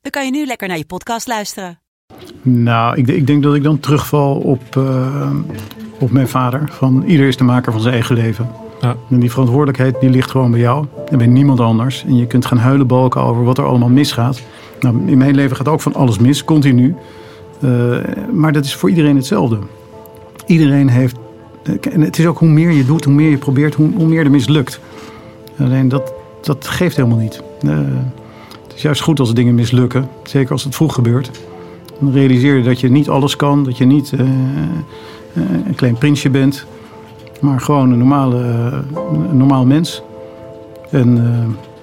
dan kan je nu lekker naar je podcast luisteren. Nou, ik, ik denk dat ik dan terugval op, uh, op mijn vader. Van ieder is de maker van zijn eigen leven. Ja. En die verantwoordelijkheid die ligt gewoon bij jou en bij niemand anders. En je kunt gaan huilen balken over wat er allemaal misgaat. Nou, in mijn leven gaat ook van alles mis, continu. Uh, maar dat is voor iedereen hetzelfde. Iedereen heeft. En het is ook hoe meer je doet, hoe meer je probeert, hoe, hoe meer er mislukt. Alleen dat, dat geeft helemaal niet. Uh, is juist goed als dingen mislukken. Zeker als het vroeg gebeurt. Dan realiseer je dat je niet alles kan. Dat je niet uh, een klein prinsje bent. Maar gewoon een, normale, een normaal mens. En,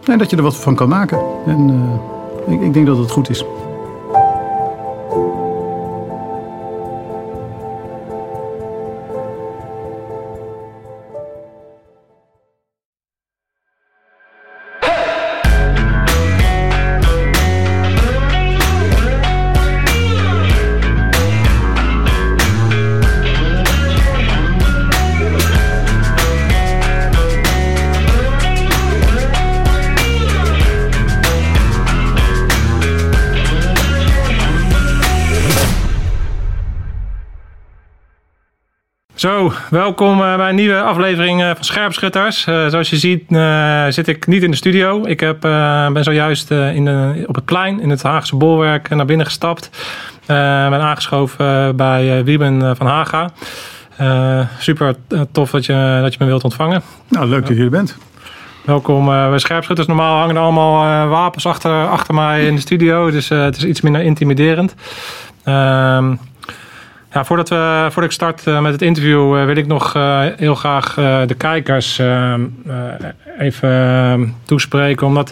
en, dat je er wat van kan maken. En ik, ik denk dat het goed is. Zo, welkom eh, bij een nieuwe aflevering eh, van Scherpschutters. Uh, zoals je ziet zit ik niet in de studio. Ik heb, ben zojuist in de, op het plein in het Haagse bolwerk naar binnen gestapt. ben aangeschoven bij Wieben van Haga. super tof dat je, dat je me wilt ontvangen. Nou, leuk dat je er bent. Welkom bij Scherpschutters. Normaal hangen er allemaal wapens achter, achter mij in de studio. Dus het is iets minder intimiderend. Ehm ja, voordat, we, voordat ik start eh, met het interview, eh, wil ik nog eh, heel graag de kijkers even toespreken. Omdat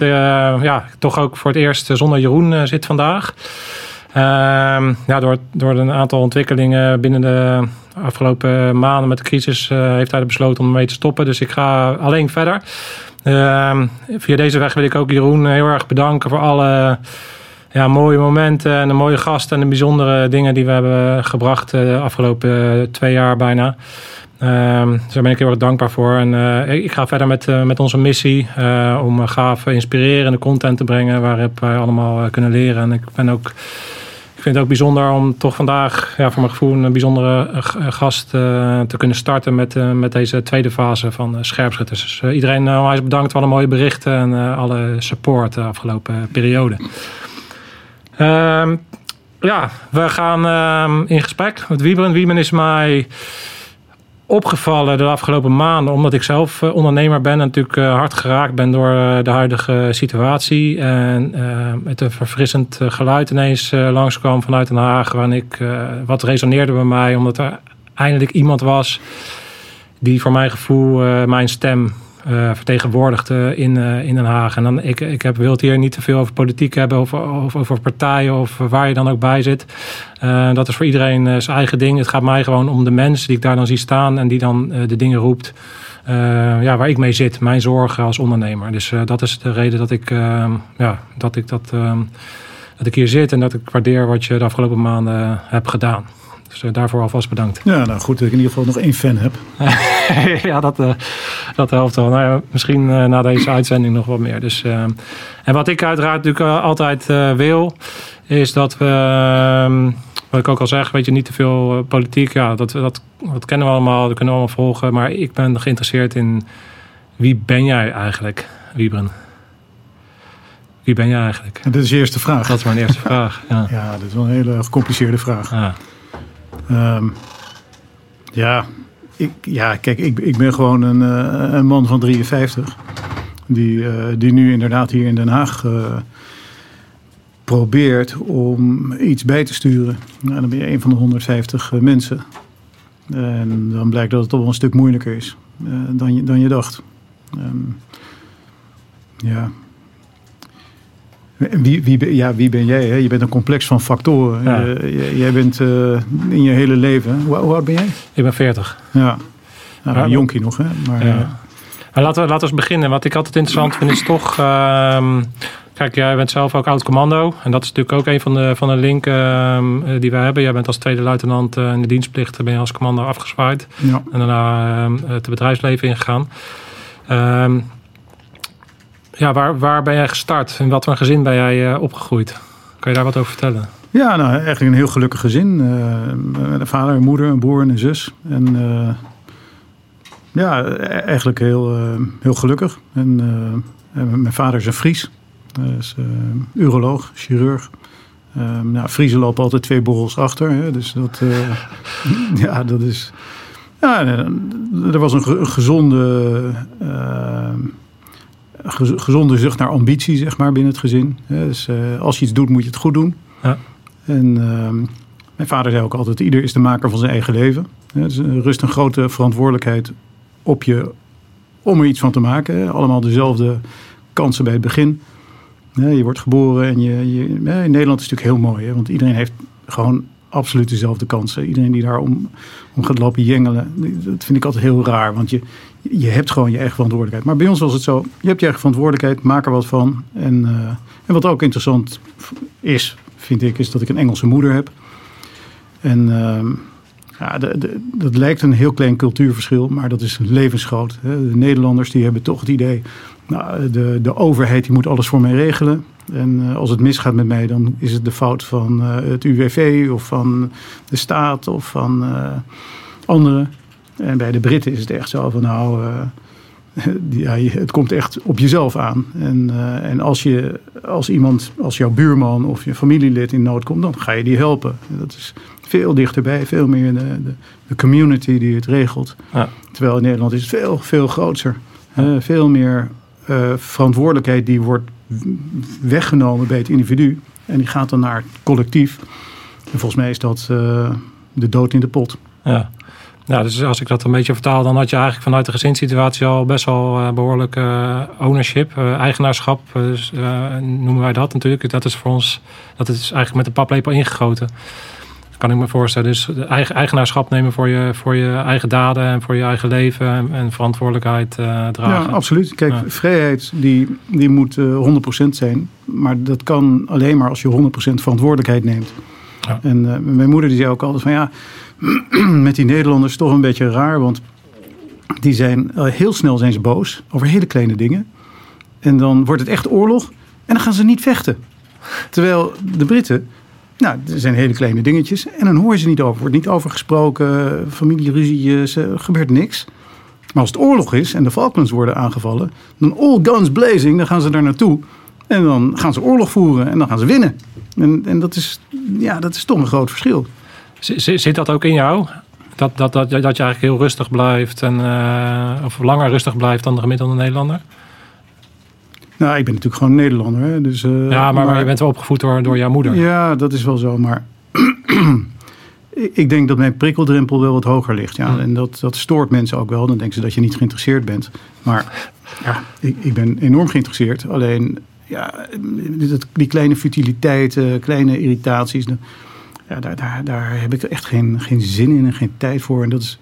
ja, toch ook voor het eerst zonder Jeroen zit vandaag. Ehm, ja, door, door een aantal ontwikkelingen binnen de afgelopen maanden met de crisis heeft hij besloten om mee te stoppen. Dus ik ga alleen verder. Ehm, via deze weg wil ik ook Jeroen heel erg bedanken voor alle ja, mooie momenten en een mooie gast en de bijzondere dingen die we hebben gebracht eh, de afgelopen eh, twee jaar bijna. Um, daar ben ik heel erg dankbaar voor. En ik ga verder met, met onze missie om gaaf inspirerende content te brengen waarop wij allemaal kunnen leren. En ik ben ook. Ik vind het ook bijzonder om toch vandaag, ja, voor mijn gevoel, een bijzondere gast te kunnen starten met, met deze tweede fase van Scherpschutters. Dus iedereen onwijs bedankt voor alle mooie berichten en alle support de afgelopen periode. Um, ja, we gaan um, in gesprek met Wieben. Wieben is mij opgevallen de afgelopen maanden, omdat ik zelf uh, ondernemer ben en natuurlijk uh, hard geraakt ben door uh, de huidige situatie. En met een verfrissend geluid ineens langskwam vanuit Den Haag, waarin ik, wat resoneerde bij mij, omdat er eindelijk iemand was die voor mijn gevoel mijn stem vertegenwoordigd in, uh, in Den Haag. En dan, ik, ik heb, wil het hier niet te veel over politiek hebben, over, over, over partijen of waar je dan ook bij zit. Uh, dat is voor iedereen zijn eigen ding. Het gaat mij gewoon om de mensen die ik daar dan zie staan en die dan de dingen roept. ja, waar ik mee zit, mijn zorgen als ondernemer. Dus dat is de reden dat ik, ja, dat, ik dat, dat ik hier zit en dat ik waardeer wat je de afgelopen maanden hebt gedaan. Dus uh, daarvoor alvast bedankt. Ja, nou goed dat ik in ieder geval nog één fan heb. ja, dat, uh, dat helpt wel. Nou ja, misschien uh, na deze uitzending nog wat meer. Dus, en wat ik uiteraard natuurlijk altijd wil, is dat we, ehm, wat ik ook al zeg, weet je, niet te veel politiek. Ja, dat, dat, dat kennen we allemaal, dat kunnen we allemaal volgen. Maar ik ben geïnteresseerd in wie ben jij eigenlijk, Wiebren? Wie ben jij eigenlijk? En dat is je eerste vraag. Dat is mijn eerste vraag. Ja, ja dat is wel een hele gecompliceerde vraag. Ja. Um, ja, ik, ja, kijk, ik, ik ben gewoon een, uh, een man van 53. Die, uh, die nu inderdaad hier in Den Haag uh, probeert om iets bij te sturen. Nou, dan ben je een van de 150 mensen. En dan blijkt dat het toch wel een stuk moeilijker is dan, je, dan je dacht. Um, ja. Wie, wie, ja, wie ben jij? Hè? Je bent een complex van factoren. Ja. jij bent in je hele leven. Hoe, hoe, oud ben jij? Ik ben 40. Ja, nou, een jonkie nog. Hè? Maar, ja. laten, we, laten we beginnen. Wat ik altijd interessant vind is toch... Uh, kijk, jij bent zelf ook oud-commando. En dat is natuurlijk ook een van de, van de linken uh, die wij hebben. Jij bent als tweede luitenant in de dienstplicht ben je als commando afgezwaaid. Ja. En daarna ehm, het bedrijfsleven ingegaan. Ehm, ja, waar, waar ben jij gestart? In wat voor een gezin ben jij uh, opgegroeid? Kan je daar wat over vertellen? Ja, nou, eigenlijk een heel gelukkig gezin. Uh, een vader, een moeder, een broer en een zus. En uh, ja, eigenlijk heel, heel gelukkig. En mijn vader is een Fries. is uroloog, chirurg. nou, Friesen lopen altijd twee borrels achter. Hè, dus dat, ja, dat is... Ja, er was een gezonde gezonde zucht naar ambitie, zeg maar, binnen het gezin. Dus uh, als je iets doet, moet je het goed doen. Ja. En uh, mijn vader zei ook altijd, ieder is de maker van zijn eigen leven. Dus er rust een grote verantwoordelijkheid op je om er iets van te maken. Allemaal dezelfde kansen bij het begin. Je wordt geboren en je, je in Nederland is het natuurlijk heel mooi. Hè? Want iedereen heeft gewoon absoluut dezelfde kansen. Iedereen die daar om, om gaat lopen jengelen, dat vind ik altijd heel raar. Want je, je hebt gewoon je eigen verantwoordelijkheid. Maar bij ons was het zo, je hebt je eigen verantwoordelijkheid, maak er wat van. En, uh, en wat ook interessant is, vind ik, is dat ik een Engelse moeder heb. En uh, ja, de, de, dat lijkt een heel klein cultuurverschil, maar dat is levensgroot. De Nederlanders die hebben toch het idee, nou, de, de overheid die moet alles voor mij regelen. En uh, als het misgaat met mij, dan is het de fout van uh, het UWV of van de staat of van anderen. En bij de Britten is het echt zo van nou, uh, ja, het komt echt op jezelf aan. En, uh, en als, je, als iemand, als jouw buurman of je familielid in nood komt, dan ga je die helpen. Dat is veel dichterbij, veel meer de, de, de community die het regelt. Ja. Terwijl in Nederland is het veel, veel groter. Uh, veel meer verantwoordelijkheid die wordt weggenomen bij het individu. En die gaat dan naar het collectief. En volgens mij is dat de dood in de pot. Ja. Ja, dus als ik dat een beetje vertaal, dan had je eigenlijk vanuit de gezinssituatie al best wel uh, behoorlijk uh, ownership, uh, eigenaarschap, dus, noemen wij dat natuurlijk. Dat is voor ons, dat is eigenlijk met de paplepel ingegoten. Dat kan ik me voorstellen. Dus eigen, eigenaarschap nemen voor je, voor je eigen daden en voor je eigen leven en, en verantwoordelijkheid dragen. Ja, absoluut. Kijk, vrijheid die, die moet 100% zijn, maar dat kan alleen maar als je 100% verantwoordelijkheid neemt. Ja. En mijn moeder die zei ook altijd van ja met die Nederlanders toch een beetje raar. Want die zijn, eh, heel snel zijn ze boos over hele kleine dingen. En dan wordt het echt oorlog. En dan gaan ze niet vechten. Terwijl de Britten, nou, er zijn hele kleine dingetjes. En dan hoor je ze niet over. Wordt niet over gesproken. Familieruzie, er gebeurt niks. Maar als het oorlog is en de Falklands worden aangevallen. Dan all guns blazing, dan gaan ze daar naartoe. En dan gaan ze oorlog voeren en dan gaan ze winnen. En, en dat, is, ja, dat is toch een groot verschil. Zit dat ook in jou? Dat, dat, dat, dat je eigenlijk heel rustig blijft en, uh, of langer rustig blijft dan de gemiddelde Nederlander? Nou, ik ben natuurlijk gewoon Nederlander. Hè? Dus, uh, ja, maar, maar, je bent wel opgevoed door, door jouw moeder. Ja, dat is wel zo. Maar ik denk dat mijn prikkeldrempel wel wat hoger ligt. Ja. En dat, dat stoort mensen ook wel. Dan denken ze dat je niet geïnteresseerd bent. Maar ja, ik, ik ben enorm geïnteresseerd. Alleen ja, die kleine futiliteiten, kleine irritaties ja, daar, daar, daar heb ik echt geen, geen zin in en geen tijd voor. En dat is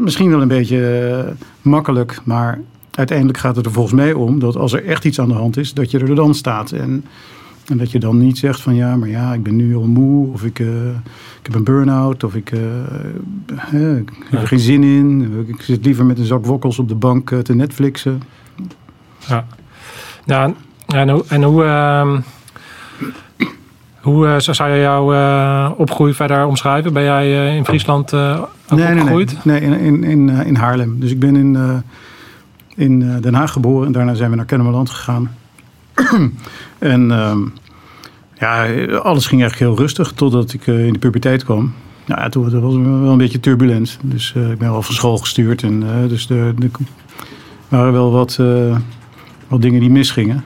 misschien wel een beetje eh, makkelijk, maar uiteindelijk gaat het er volgens mij om dat als er echt iets aan de hand is, dat je er dan staat. En, en dat je dan niet zegt van ja, maar ja, ik ben nu al moe of ik, uh, ik heb een burn-out of ik, uh, ik heb er geen zin in. Ik zit liever met een zak wokkels op de bank te Netflixen. Ja, ja en hoe, en hoe ehm, hoe uh, zou je jouw uh, opgroei verder omschrijven? Ben jij uh, in Friesland nee, opgegroeid? Nee, nee, nee in, in, in Haarlem. Dus ik ben in, in Den Haag geboren en daarna zijn we naar Kennemerland gegaan. en ehm, ja, alles ging eigenlijk heel rustig totdat ik in de puberteit kwam. Nou ja, toen was het wel een beetje turbulent. Dus ik ben wel van school gestuurd. En dus er waren wel wat, wat dingen die misgingen.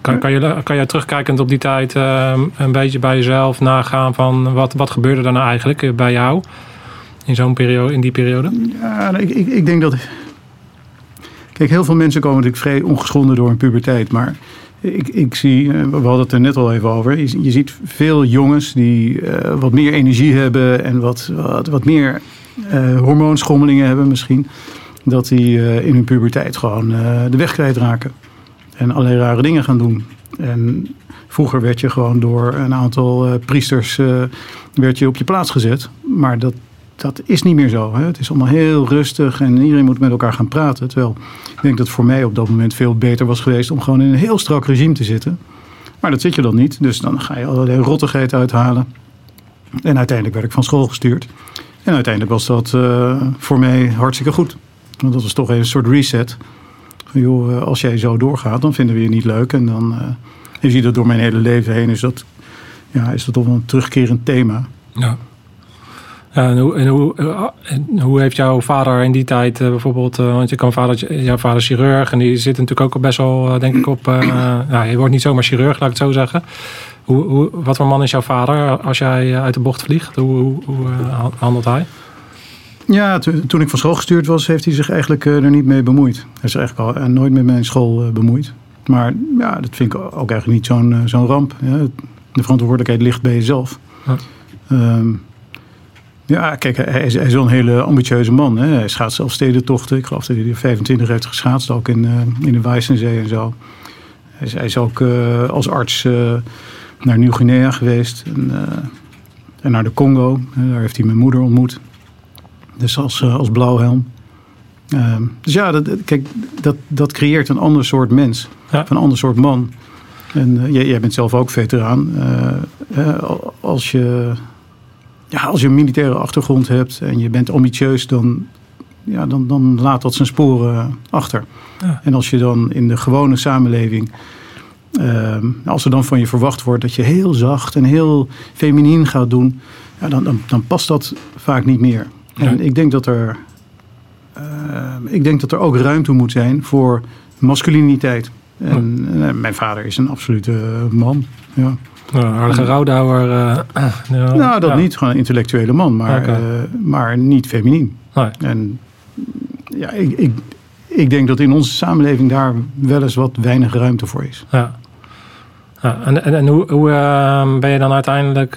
Kan, kan, je, kan je terugkijkend op die tijd uh, een beetje bij jezelf nagaan van wat, wat gebeurde er nou eigenlijk eh, bij jou in zo'n periode, in die periode? Ja, ik, ik, ik denk dat. Kijk, heel veel mensen komen natuurlijk vrij ongeschonden door een puberteit. Maar ik, ik zie, we hadden het er net al even over. Je, je ziet veel jongens die wat meer energie hebben en wat, wat, wat meer hormoonschommelingen hebben misschien. Dat die in hun puberteit gewoon de weg kwijtraken. En allerlei rare dingen gaan doen. En vroeger werd je gewoon door een aantal priesters werd je op je plaats gezet. Maar dat, dat is niet meer zo. Hè? Het is allemaal heel rustig en iedereen moet met elkaar gaan praten. Terwijl ik denk dat het voor mij op dat moment veel beter was geweest om gewoon in een heel strak regime te zitten. Maar dat zit je dan niet. Dus dan ga je allerlei rottigheid uithalen. En uiteindelijk werd ik van school gestuurd. En uiteindelijk was dat uh, voor mij hartstikke goed. Want dat was toch een soort reset. Joh, eh, als jij zo doorgaat, dan vinden we je niet leuk. En dan, uh, je ziet dat door mijn hele leven heen, is dat, ja, is dat toch een terugkerend thema. Ja. En hoe, en hoe, en hoe heeft jouw vader in die tijd uh, bijvoorbeeld, uh, want je kan vader, jouw vader chirurg en die zit natuurlijk ook best wel, uh, denk ik, op, nou, je wordt niet zomaar chirurg, laat ik het zo zeggen. Hoe, hoe, wat voor man is jouw vader als jij uit de bocht vliegt? Hoe, hoe, hoe handelt hij? Ja, toen ik van school gestuurd was, heeft hij zich eigenlijk er niet mee bemoeid. Hij is eigenlijk al nooit met mijn school bemoeid. Maar ja, dat vind ik ook eigenlijk niet zo'n zo'n ramp. De verantwoordelijkheid ligt bij jezelf. Ja. Um, ja, kijk, hij is, hij is wel een hele ambitieuze man. Hè. Hij schaatst zelf stedentochten. Ik geloof dat hij er 25 heeft geschaatst, ook in, uh, in de Wijzenzee en zo. Hij is, hij is ook uh, als arts uh, naar Nieuw-Guinea geweest en, en, naar de Congo. daar heeft hij mijn moeder ontmoet. Dus als, als blauwhelm. Ehm, dus ja, dat, kijk, dat, dat creëert een ander soort mens. Ja. Een ander soort man. En jij, jij bent zelf ook veteraan. als je ja, als je een militaire achtergrond hebt en je bent ambitieus, dan, ja, dan, dan laat dat zijn sporen achter. Ja. En als je dan in de gewone samenleving, uh, als er dan van je verwacht wordt dat je heel zacht en heel feminien gaat doen, ja, dan, dan, dan past dat vaak niet meer. En ik denk dat er. Uh, ik denk dat er ook ruimte moet zijn voor masculiniteit. En, uh, mijn vader is een absolute man. Ja. Nou, aardige rouwdouwer. Uh, ja, nou, dat niet. Gewoon een intellectuele man, maar, okay. uh, maar niet feminien. Nee. En ja, ik, ik, ik denk dat in onze samenleving daar wel eens wat weinig ruimte voor is. Ja. ja en, en, en hoe, hoe uh, ben je dan uiteindelijk...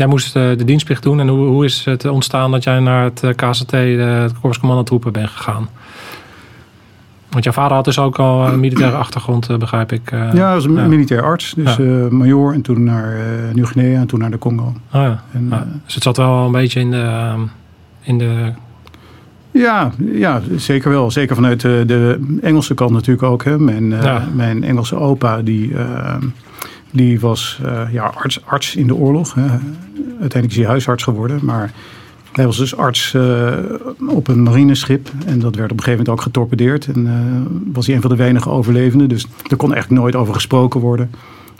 jij moest de dienstplicht doen. En hoe, hoe is het ontstaan dat jij naar het KCT, het Korps Commandantroepen, bent gegaan? Want jouw vader had dus ook al een militaire achtergrond, eh, begrijp ik. Ja, was een ja. militair arts. Dus ja. uh, major en toen naar uh, Nieuw-Guinea en toen naar de Congo. Oh, ja. En. Dus het zat wel een beetje in de... In de... Ja, ja, zeker wel. Zeker vanuit de, de Engelse kant natuurlijk ook. Hè. Mijn, mijn Engelse opa, die, die was ja, arts, arts in de oorlog. Hè. Uiteindelijk is hij huisarts geworden, maar... Hij was dus arts uh, op een marineschip. En dat werd op een gegeven moment ook getorpedeerd. En uh, was hij een van de weinige overlevenden. Dus er kon eigenlijk nooit over gesproken worden.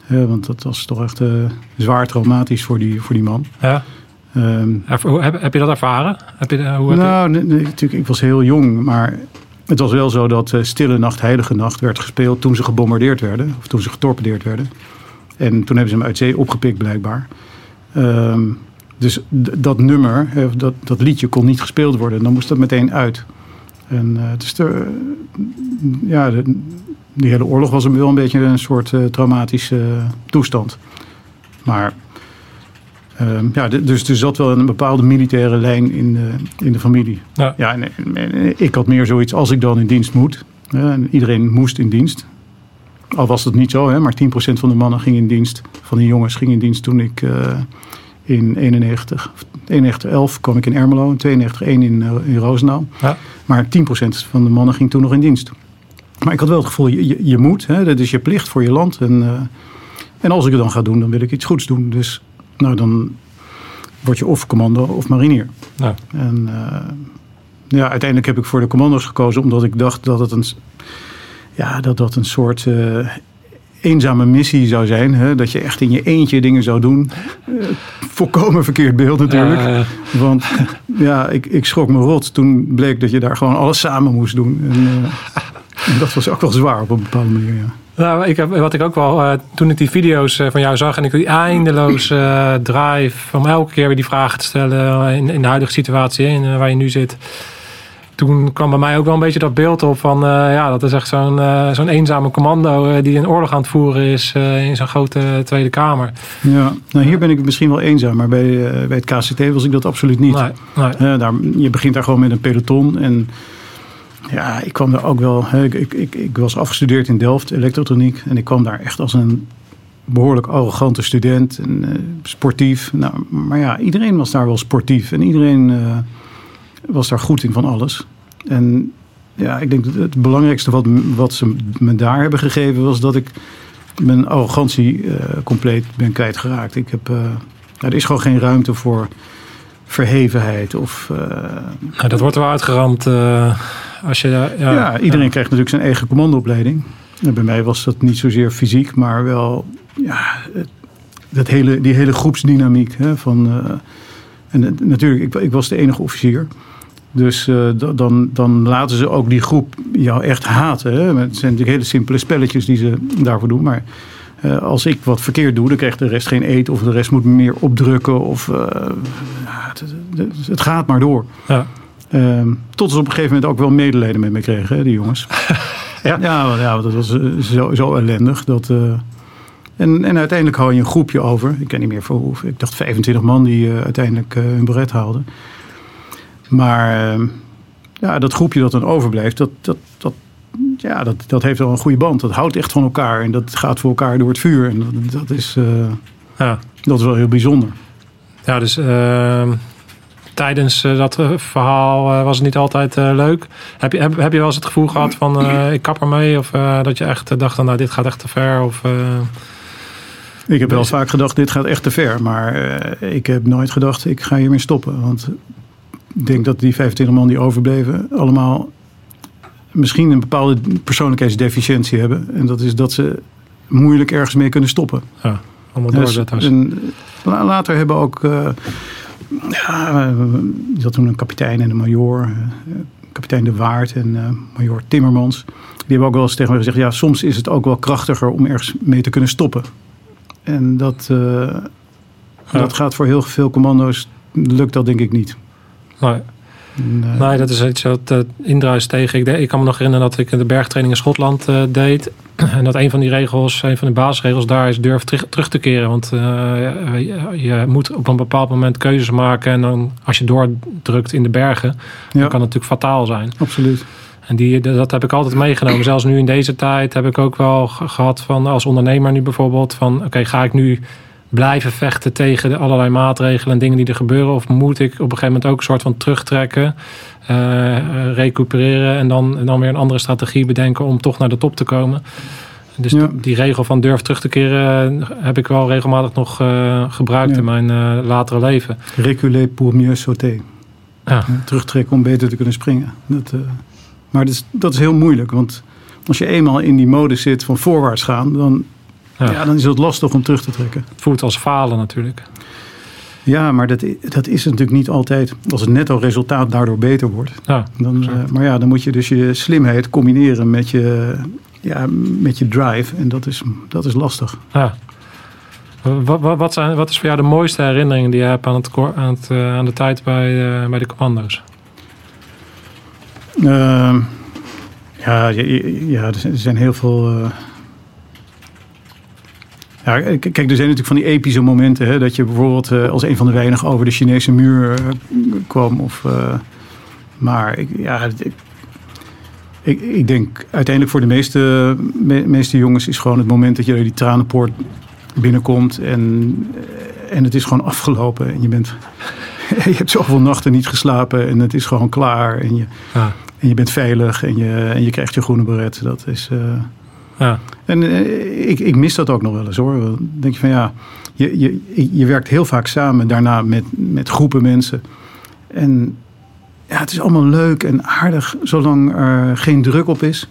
Uh, want dat was toch echt zwaar traumatisch voor die, voor die man. Ja. Um, heb, heb je dat ervaren? Heb je, hoe nou, nee, nee, natuurlijk, ik was heel jong. Maar het was wel zo dat Stille Nacht, Heilige Nacht werd gespeeld toen ze gebombardeerd werden. Of toen ze getorpedeerd werden. En toen hebben ze hem uit zee opgepikt blijkbaar. Um, dus dat nummer, dat, dat liedje kon niet gespeeld worden. Dan moest dat meteen uit. En uh, dus de, ja, de, die hele oorlog was wel een beetje een soort uh, traumatische toestand. Maar uh, ja, dus er zat wel een bepaalde militaire lijn in de, in de familie. Ja, ja en, en, ik had meer zoiets als ik dan in dienst moet. en iedereen moest in dienst. Al was dat niet zo, hè, maar 10% van de mannen ging in dienst. Van de jongens ging in dienst toen ik in 91. 91 11 kwam ik in Ermelo en 92 1 in, uh, in Roosendaal. Ja. Maar 10% van de mannen ging toen nog in dienst. Maar ik had wel het gevoel, je, je, je moet, hè, dat is je plicht voor je land. En, uh, en als ik het dan ga doen, dan wil ik iets goeds doen. Dus nou, dan word je of commando of marinier. Ja. En uh, ja, uiteindelijk heb ik voor de commando's gekozen, omdat ik dacht dat het een, ja, dat dat een soort eenzame missie zou zijn. Hè? Dat je echt in je eentje dingen zou doen. Uh, volkomen verkeerd beeld natuurlijk. Ja, Want ja, ik, ik schrok me rot toen bleek dat je daar gewoon alles samen moest doen. En, uh, en dat was ook wel zwaar op een bepaalde manier. Ja. Nou, ik heb, wat ik ook wel, uh, toen ik die video's van jou zag en ik die eindeloze drive om elke keer weer die vragen te stellen in, in de huidige situatie in, waar je nu zit toen kwam bij mij ook wel een beetje dat beeld op van... ja, dat is echt zo'n zo'n eenzame commando die een oorlog aan het voeren is in zo'n grote Tweede Kamer. Ja, nou hier ben ik misschien wel eenzaam, maar bij, bij het KCT was ik dat absoluut niet. Nee, nee. daar, je begint daar gewoon met een peloton en... Ja, ik kwam daar ook wel. Ik, ik, ik, ik was afgestudeerd in Delft, elektrotroniek. En ik kwam daar echt als een behoorlijk arrogante student en uh, sportief. Nou, maar ja, iedereen was daar wel sportief en iedereen uh, was daar goed in van alles. En ja, ik denk dat het belangrijkste wat, wat ze me daar hebben gegeven was dat ik mijn arrogantie uh, compleet ben kwijtgeraakt. Ik heb, nou, er is gewoon geen ruimte voor verhevenheid of. Nou, dat wordt wel uitgeramd als je. ja, ja, iedereen krijgt natuurlijk zijn eigen commandoopleiding. En bij mij was dat niet zozeer fysiek, maar wel ja, dat hele, die hele groepsdynamiek. Hè, van, en natuurlijk, ik, ik, was de enige officier. Dus uh, dan, dan laten ze ook die groep jou echt haten. Hè. Het zijn natuurlijk hele simpele spelletjes die ze daarvoor doen. Maar uh, als ik wat verkeerd doe, dan krijgt de rest geen eten. Of de rest moet meer opdrukken. Of het, het, gaat maar door. Ja. Ehm, tot ze op een gegeven moment ook wel medelijden met me kregen, hè, die jongens. ja. Ja, ja, dat was zo, zo ellendig. Dat, en, en uiteindelijk hou je een groepje over. Ik ken niet meer voor hoeveel. Ik dacht 25 man die uiteindelijk hun beret haalden. Maar uh, ja, dat groepje dat dan overblijft, dat, dat, dat, ja, dat, dat heeft wel een goede band. Dat houdt echt van elkaar en dat gaat voor elkaar door het vuur. En dat, dat is, uh, ja. dat is wel heel bijzonder. Ja, dus ehm, tijdens dat verhaal was het niet altijd leuk. Heb je, heb, heb je wel eens het gevoel gehad van ik kap ermee? Of dat je echt dacht, nou dit gaat echt te ver? Of, ik heb wel vaak gedacht, dit gaat echt te ver. Maar uh, ik heb nooit gedacht, ik ga hiermee stoppen. Want denk dat die 25 man die overbleven allemaal misschien een bepaalde persoonlijkheidsdeficiëntie hebben. En dat is dat ze moeilijk ergens mee kunnen stoppen. Ja, allemaal doorzetters. Dus, en later hebben ook... Uh, ja, je had toen een kapitein en een major. Uh, kapitein De Waard en uh, major Timmermans. Die hebben ook wel eens tegen mij gezegd... ja, soms is het ook wel krachtiger om ergens mee te kunnen stoppen. En dat, dat gaat voor heel veel commando's, lukt dat denk ik niet. Nee. Nee. nee, dat is iets wat uh, indruis tegen. Ik, ik, kan me nog herinneren dat ik de bergtraining in Schotland uh, deed. En dat een van die regels, een van de basisregels daar is durf terug, terug te keren. Want uh, je, je, moet op een bepaald moment keuzes maken. En dan als je doordrukt in de bergen, ja. dan kan het natuurlijk fataal zijn. Absoluut. En die, dat heb ik altijd meegenomen. Zelfs nu in deze tijd heb ik ook wel gehad van als ondernemer nu bijvoorbeeld. Van oké, ga ik nu blijven vechten tegen de allerlei maatregelen en dingen die er gebeuren? Of moet ik op een gegeven moment ook een soort van terugtrekken, uh, recupereren en dan, en dan weer een andere strategie bedenken om toch naar de top te komen? Dus die, regel van durf terug te keren heb ik wel regelmatig nog uh, gebruikt in mijn uh, latere leven. Reculer pour mieux sauter. Ja. Terugtrekken om beter te kunnen springen. Dat, maar dat is, dat is heel moeilijk, want als je eenmaal in die mode zit van voorwaarts gaan, dan, ja. dan is het lastig om terug te trekken. Het voelt als falen natuurlijk. Ja, maar dat, dat is natuurlijk niet altijd. Als het netto resultaat daardoor beter wordt. Ja, dan, uh, maar ja, dan moet je dus je slimheid combineren met je, ja, met je drive. En dat is, dat is lastig. Ja. Wat, wat, wat, zijn, wat is voor jou de mooiste herinneringen die je hebt aan, het, aan, het, uh, aan de tijd bij, uh, bij de commando's? Uh, ja, ja, er zijn heel veel. Ja, kijk, er zijn natuurlijk van die epische momenten. Hè, dat je bijvoorbeeld uh, als een van de weinigen over de Chinese muur uh, kwam. Of, maar ik, ja, ik, ik, ik, denk uiteindelijk voor de meeste, me, meeste jongens is gewoon het moment dat je die tranenpoort binnenkomt. En, en het is gewoon afgelopen. En je bent je hebt zoveel nachten niet geslapen en het is gewoon klaar. En je. En je bent veilig en je, en je krijgt je groene beret. Dat is. Uh... Ja. En uh, ik, ik mis dat ook nog wel eens hoor. Dan denk je van ja, je, je, je werkt heel vaak samen daarna met, met groepen mensen. En ja, het is allemaal leuk en aardig zolang er geen druk op is,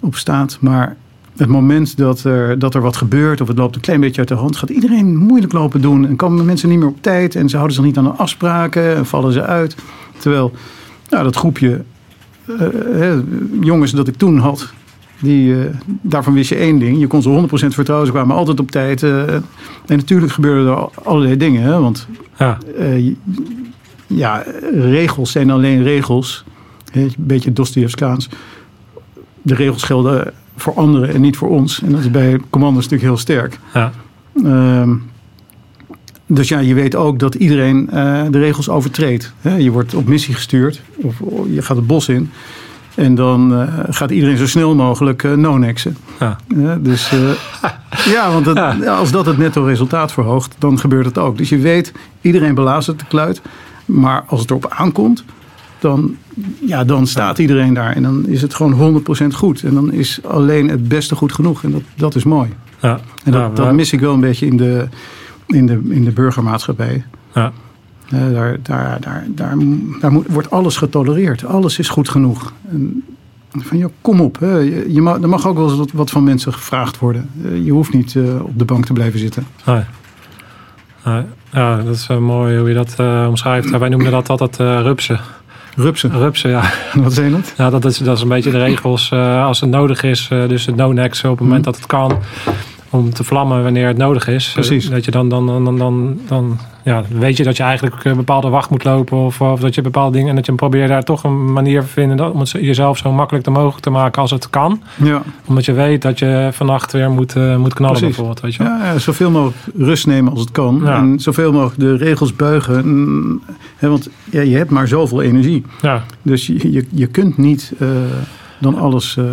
op staat. Maar het moment dat er, dat er wat gebeurt of het loopt een klein beetje uit de hand, gaat iedereen moeilijk lopen doen. En komen mensen niet meer op tijd en ze houden zich niet aan de afspraken en vallen ze uit. Terwijl nou, dat groepje uh, jongens dat ik toen had, die, uh, daarvan wist je één ding. Je kon ze 100% vertrouwen. Ze kwamen altijd op tijd. Uh, en natuurlijk gebeurden er allerlei dingen. Hè? Want ja. ja, regels zijn alleen regels een beetje Dostoevskaans. De regels gelden voor anderen en niet voor ons. En dat is bij commando's natuurlijk heel sterk. Ja. Ehm, dus ja, je weet ook dat iedereen uh, de regels overtreedt. Je wordt op missie gestuurd of je gaat het bos in. En dan uh, gaat iedereen zo snel mogelijk uh, no-nexen. Ja. dus ja, want het, ja. als dat het netto resultaat verhoogt, dan gebeurt het ook. Dus je weet, iedereen belazert de kluit. Maar als het erop aankomt, dan, ja, dan staat iedereen daar. En dan is het gewoon 100% goed. En dan is alleen het beste goed genoeg. En dat, dat is mooi. Ja. En dat, dat mis ik wel een beetje in de, in de, in de burgermaatschappij. Ja. Daar, daar, daar, daar, wordt alles getolereerd. Alles is goed genoeg. En van, ja, kom op. Hè. Je, mag, er mag ook wel eens wat, van mensen gevraagd worden. Uh, je hoeft niet uh, op de bank te blijven zitten. Ja, dat is mooi hoe je dat omschrijft. Wij noemen dat altijd rupsen. Rupsen? Rupsen, ja. Wat zijn dat? Ja, dat is, dat is een beetje de regels als het nodig is. dus het no-nex op het moment dat het kan om te vlammen wanneer het nodig is. Precies. Dat je dan, dan, dan, dan, dan ja, weet je dat je eigenlijk een bepaalde wacht moet lopen. Of, of dat je bepaalde dingen. En dat je probeert daar toch een manier te vinden om het jezelf zo makkelijk mogelijk te maken als het kan. Ja. Omdat je weet dat je vannacht weer moet, uh, moet knallen Precies. bijvoorbeeld. Weet je wel? Ja, ja, zoveel mogelijk rust nemen als het kan. Ja. En zoveel mogelijk de regels buigen. Mm, hè, want ja, je hebt maar zoveel energie. Ja. Dus je, je, je kunt niet uh, dan alles uh,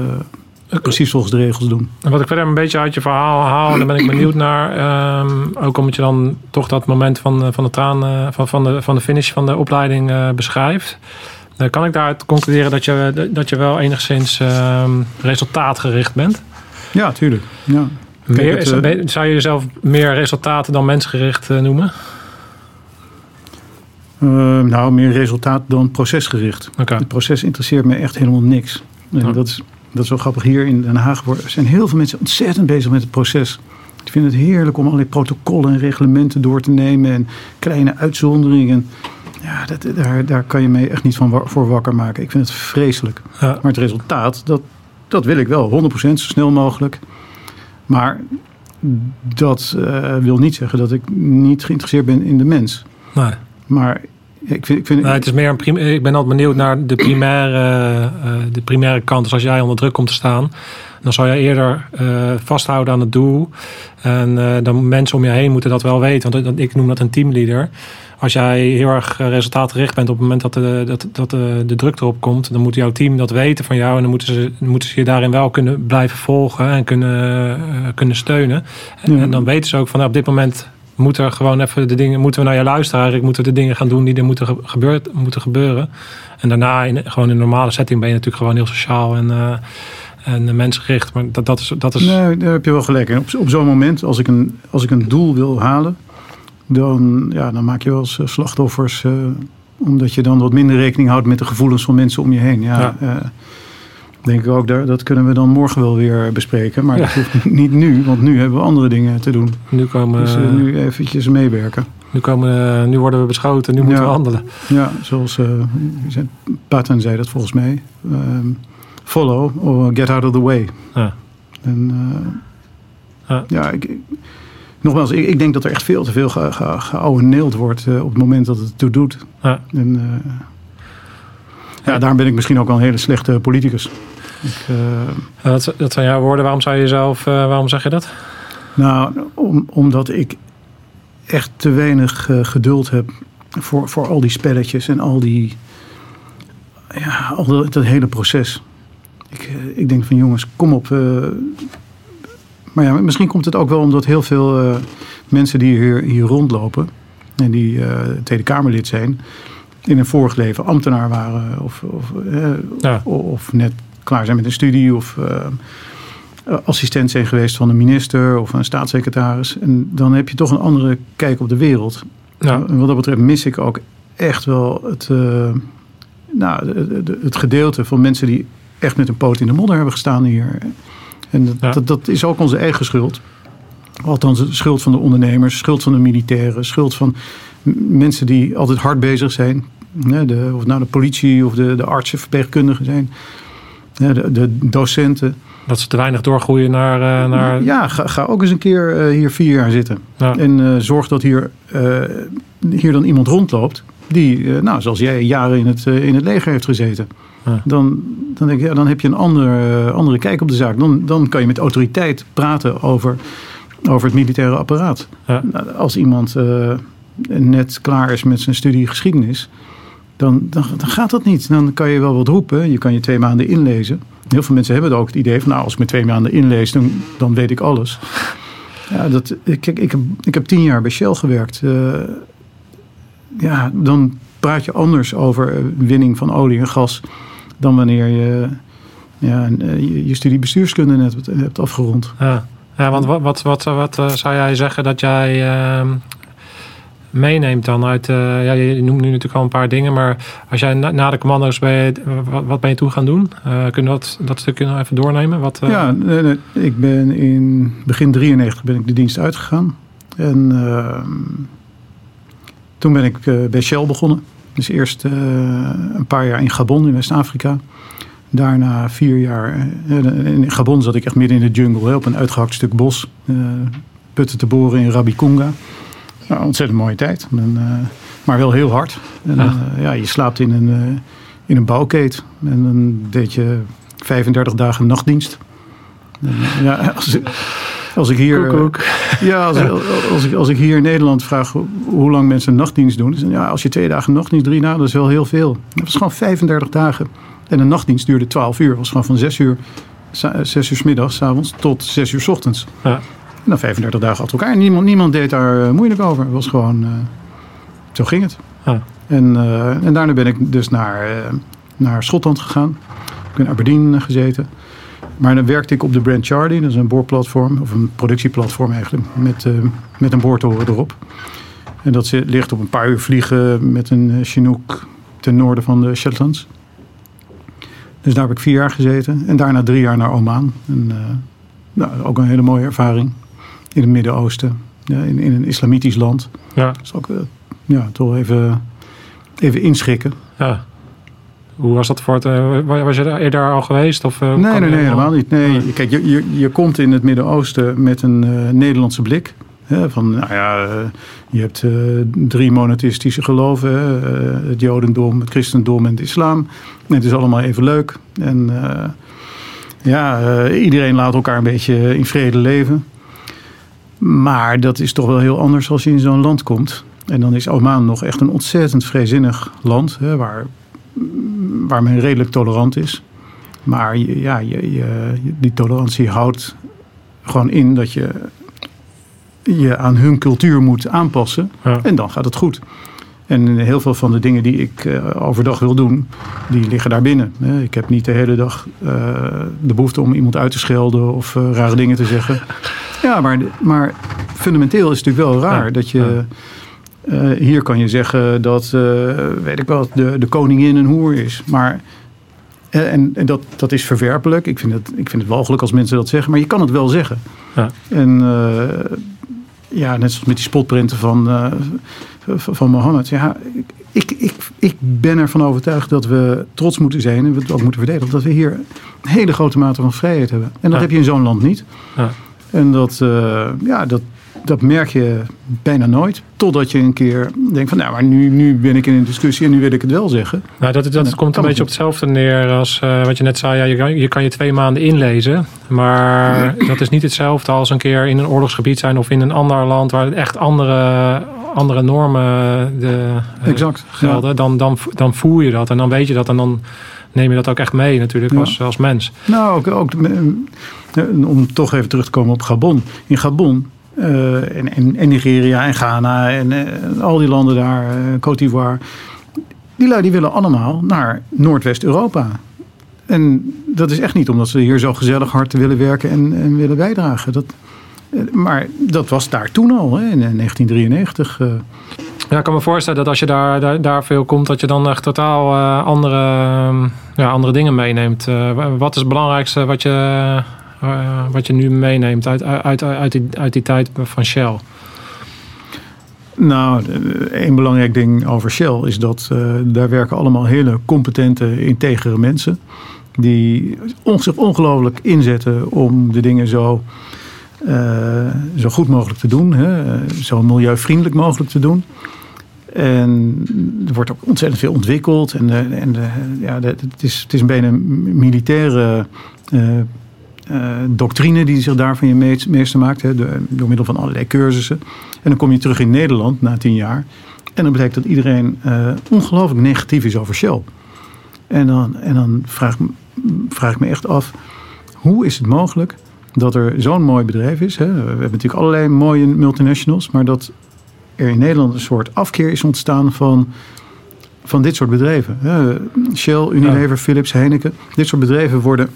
precies volgens de regels doen. En wat ik verder een beetje uit je verhaal haal, daar ben ik benieuwd naar. Um, ook omdat je dan toch dat moment van, van de traan, uh, van, van, de, van de finish van de opleiding uh, beschrijft. Dan kan ik daaruit concluderen dat je, dat je wel enigszins um, resultaatgericht bent. Ja, tuurlijk. Ja. Meer, is zou je jezelf meer resultaten dan mensgericht uh, noemen? Uh, nou, meer resultaat dan procesgericht. Okay. Het proces interesseert me echt helemaal niks. En Oh. dat, is, dat is wel grappig. Hier in Den Haag zijn heel veel mensen ontzettend bezig met het proces. Ik vind het heerlijk om allerlei protocollen en reglementen door te nemen. En kleine uitzonderingen. Ja, dat, daar, daar kan je me echt niet van voor wakker maken. Ik vind het vreselijk. Ja. Maar het resultaat, dat, dat wil ik wel. 100% zo snel mogelijk. Maar dat uh, wil niet zeggen dat ik niet geïnteresseerd ben in de mens. Nee. Maar ik vind, ik, vind, nou, het is meer een prim ik ben altijd benieuwd naar de primaire, uh, de primaire kant. Dus als jij onder druk komt te staan, dan zou je eerder uh, vasthouden aan het doel. En uh, dan mensen om je heen moeten dat wel weten. Want ik noem dat een teamleader. Als jij heel erg resultaatgericht bent op het moment dat de, dat, dat de, de druk erop komt, dan moet jouw team dat weten van jou. En dan moeten ze, moeten ze je daarin wel kunnen blijven volgen en kunnen, kunnen steunen. En, ja. en dan weten ze ook van nou, op dit moment moeten er gewoon even de dingen, moeten we naar je luisteren. Eigenlijk moeten we de dingen gaan doen die er moeten, gebeurt, moeten gebeuren. En daarna, in, gewoon in een normale setting, ben je natuurlijk gewoon heel sociaal en, uh, en mensgericht. Maar dat, dat is. Dat is... Nee, daar heb je wel gelijk. En op, op zo'n moment, als ik, een, als ik een doel wil halen, dan, ja, dan maak je wel eens slachtoffers. Uh, omdat je dan wat minder rekening houdt met de gevoelens van mensen om je heen. Ja, ja. Uh, denk ik ook, daar, dat kunnen we dan morgen wel weer bespreken. Maar ja. dat hoeft niet nu, want nu hebben we andere dingen te doen. Nu komen dus uh, nu eventjes meewerken. Nu, komen, nu worden we beschoten, nu moeten we handelen. Ja, zoals uh, Patton zei dat volgens mij. Um, follow or get out of the way. Ja. En ja, ja ik, nogmaals, ik, ik, denk dat er echt veel te veel ge, ge, geouweneeld wordt op het moment dat het toe doet. Ja. En, ja, daarom ben ik misschien ook wel een hele slechte politicus. Ik, uh, dat, dat, zijn jouw woorden. Waarom zou je zelf, uh, waarom zeg je dat? Nou, om, omdat ik echt te weinig uh, geduld heb voor, voor al die spelletjes en al die. Ja, al dat, dat hele proces. Ik, ik denk van jongens, kom op. maar ja, misschien komt het ook wel omdat heel veel mensen die hier, hier rondlopen en die Tweede Kamerlid zijn, in een vorig leven ambtenaar waren of, of, eh, ja. of net klaar zijn met een studie of uh, assistent zijn geweest van een minister of een staatssecretaris. En dan heb je toch een andere kijk op de wereld. Ja. En wat dat betreft mis ik ook echt wel het, uh, nou, het gedeelte van mensen die echt met een poot in de modder hebben gestaan hier. En dat, ja. dat, dat is ook onze eigen schuld. Althans, de schuld van de ondernemers, schuld van de militairen, schuld van mensen die altijd hard bezig zijn. De, of nou de politie of de, de artsen, verpleegkundigen zijn. De, de docenten. Dat ze te weinig doorgroeien naar... Uh, naar... Ja, ga, ga, ook eens een keer uh, hier vier jaar zitten. Ja. En uh, zorg dat hier, hier dan iemand rondloopt. Die, nou, zoals jij, jaren in het, in het leger heeft gezeten. Dan, dan denk ik, ja, dan heb je een andere, andere kijk op de zaak. Dan, dan kan je met autoriteit praten over, over het militaire apparaat. Ja. Nou, als iemand net klaar is met zijn studie geschiedenis, dan, dan, gaat dat niet. Dan kan je wel wat roepen. Je kan je twee maanden inlezen. Heel veel mensen hebben ook het idee van, nou, als ik me twee maanden inlees, dan, dan weet ik alles. Ja, dat, kijk, ik heb, ik heb tien jaar bij Shell gewerkt. Uh, ja, dan praat je anders over winning van olie en gas dan wanneer je ja, eh, je, studie bestuurskunde net hebt afgerond. Ja, ja want wat, wat, wat, wat eh, zou jij zeggen dat jij uh, meeneemt dan uit... Uh, ja, je noemt nu natuurlijk al een paar dingen, maar als jij na, de commando's je, wat, ben je toe gaan doen? Uh, kunnen we dat, dat stukje nog even doornemen? Wat, Ja, nee, nee, ik ben in begin 93 ben ik de dienst uitgegaan. En ehm, toen ben ik bij Shell begonnen. Dus eerst een paar jaar in Gabon in West-Afrika. Daarna vier jaar. In Gabon zat ik echt midden in de jungle, op een uitgehakt stuk bos. Putten te boren in Rabikunga. Nou, ontzettend mooie tijd. En, maar wel heel hard. En, ja. ja. je slaapt in een, in een bouwkeet. En dan deed je 35 dagen nachtdienst. En, ja, als, als ik hier, Koek, Ja, als, als, ik, als ik hier in Nederland vraag hoe lang mensen nachtdienst doen. Dan ja, als je twee dagen nachtdienst, drie nou, dat is wel heel veel. Dat was gewoon 35 dagen. En een nachtdienst duurde 12 uur. Dat was gewoon van 6 uur, 6 uur s middags, avonds, tot 6 uur s ochtends. Ja. En dan 35 dagen achter elkaar. En niemand, niemand deed daar moeilijk over. Het was gewoon, uh, zo ging het. Ja. En, uh, en daarna ben ik dus naar, uh, naar Schotland gegaan. Ik ben in Aberdeen gezeten. Maar dan werkte ik op de Brand Charlie, dat is een boorplatform, of een productieplatform eigenlijk, met, met een boortoren erop. En dat ligt op een paar uur vliegen met een Chinook ten noorden van de Shetlands. Dus daar heb ik vier jaar gezeten en daarna drie jaar naar Oman. En, uh, nou, ook een hele mooie ervaring in het Midden-Oosten, ja, in, in, een islamitisch land. Ja. Dus ook uh, ja, toch even, even inschikken. Ja. Hoe was dat voor het? Uh, was je eerder al geweest? Of, uh, nee, nee, nee, helemaal niet. Nee, Kijk, je, je, je komt in het Midden-Oosten met een uh, Nederlandse blik. Hè, van, nou ja, je hebt drie monotheïstische geloven. het Jodendom, het Christendom en het Islam. En het is allemaal even leuk. En ja, iedereen laat elkaar een beetje in vrede leven. Maar dat is toch wel heel anders als je in zo'n land komt. En dan is Oman nog echt een ontzettend vreezinnig land. Hè, waar waar men redelijk tolerant is. Maar ja, je, je, die tolerantie houdt gewoon in dat je je aan hun cultuur moet aanpassen. Ja. En dan gaat het goed. En heel veel van de dingen die ik uh, overdag wil doen, die liggen daar binnen. Ik heb niet de hele dag uh, de behoefte om iemand uit te schelden of uh, rare dingen te zeggen. Ja, maar, maar fundamenteel is het natuurlijk wel raar ja. dat je... Uh, hier kan je zeggen dat, uh, weet ik wel, de, de koningin een hoer is. Maar, uh, en, en dat, dat is verwerpelijk. Ik vind, het, ik vind het walgelijk als mensen dat zeggen. Maar je kan het wel zeggen. Ja. En ja, net zoals met die spotprinten van, van, van Mohammed. Ja, ik, ik, ik ben ervan overtuigd dat we trots moeten zijn. En we het ook moeten verdedigen. Dat we hier een hele grote mate van vrijheid hebben. En dat ja. heb je in zo'n land niet. Ja. En dat, ja, dat, dat merk je bijna nooit. Totdat je een keer denkt van nou, maar nu, nu ben ik in een discussie en nu wil ik het wel zeggen. Nou, dat, dat, dat komt een beetje op hetzelfde neer als uh, wat je net zei. Ja, je, kan, je kan je twee maanden inlezen. Maar ja. dat is niet hetzelfde als een keer in een oorlogsgebied zijn of in een ander land waar echt andere, andere normen de, exact, uh, gelden. Ja. Dan, dan, dan voel je dat en dan weet je dat en dan neem je dat ook echt mee natuurlijk als, als mens. Nou, ook, ook om toch even terug te komen op Gabon. In Gabon uh, en, en, en, Nigeria en Ghana en al die landen daar, uh, Côte d'Ivoire. Die lui die willen allemaal naar Noordwest-Europa. En dat is echt niet omdat ze hier zo gezellig hard willen werken en, en willen bijdragen. Dat, maar dat was daar toen al, hè, in 1993. Ja, ik kan me voorstellen dat als je daar, daar, daar veel komt, dat je dan echt totaal andere, ja, andere dingen meeneemt. wat is het belangrijkste wat je uh, wat je nu meeneemt uit, uit, uit, die, uit die tijd van Shell? Nou, één belangrijk ding over Shell is dat daar werken allemaal hele competente, integere mensen. Die zich ongelooflijk inzetten om de dingen zo, zo goed mogelijk te doen. Hè, zo milieuvriendelijk mogelijk te doen. En er wordt ook ontzettend veel ontwikkeld. En, en ja, het, is, het is een militaire doctrine die zich daarvan je meester maakt. Hè, door, middel van allerlei cursussen. En dan kom je terug in Nederland na tien jaar. En dan blijkt dat iedereen ongelooflijk negatief is over Shell. En dan, en dan vraag, vraag ik me echt af, hoe is het mogelijk dat er zo'n mooi bedrijf is? Hè? We hebben natuurlijk allerlei mooie multinationals, maar dat er in Nederland een soort afkeer is ontstaan van, van dit soort bedrijven. Shell, Unilever, Philips, Heineken. Dit soort bedrijven worden,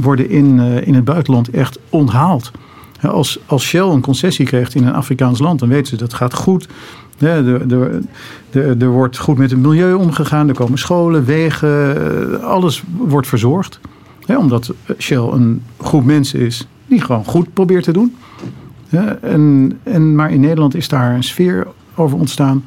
worden in, eh, in het buitenland echt onthaald. Als, als Shell een concessie krijgt in een Afrikaans land, dan weten ze dat gaat goed. Er, wordt goed met het milieu omgegaan. Er komen scholen, wegen, alles wordt verzorgd. omdat Shell een groep mensen is die gewoon goed probeert te doen. En, en, maar in Nederland is daar een sfeer over ontstaan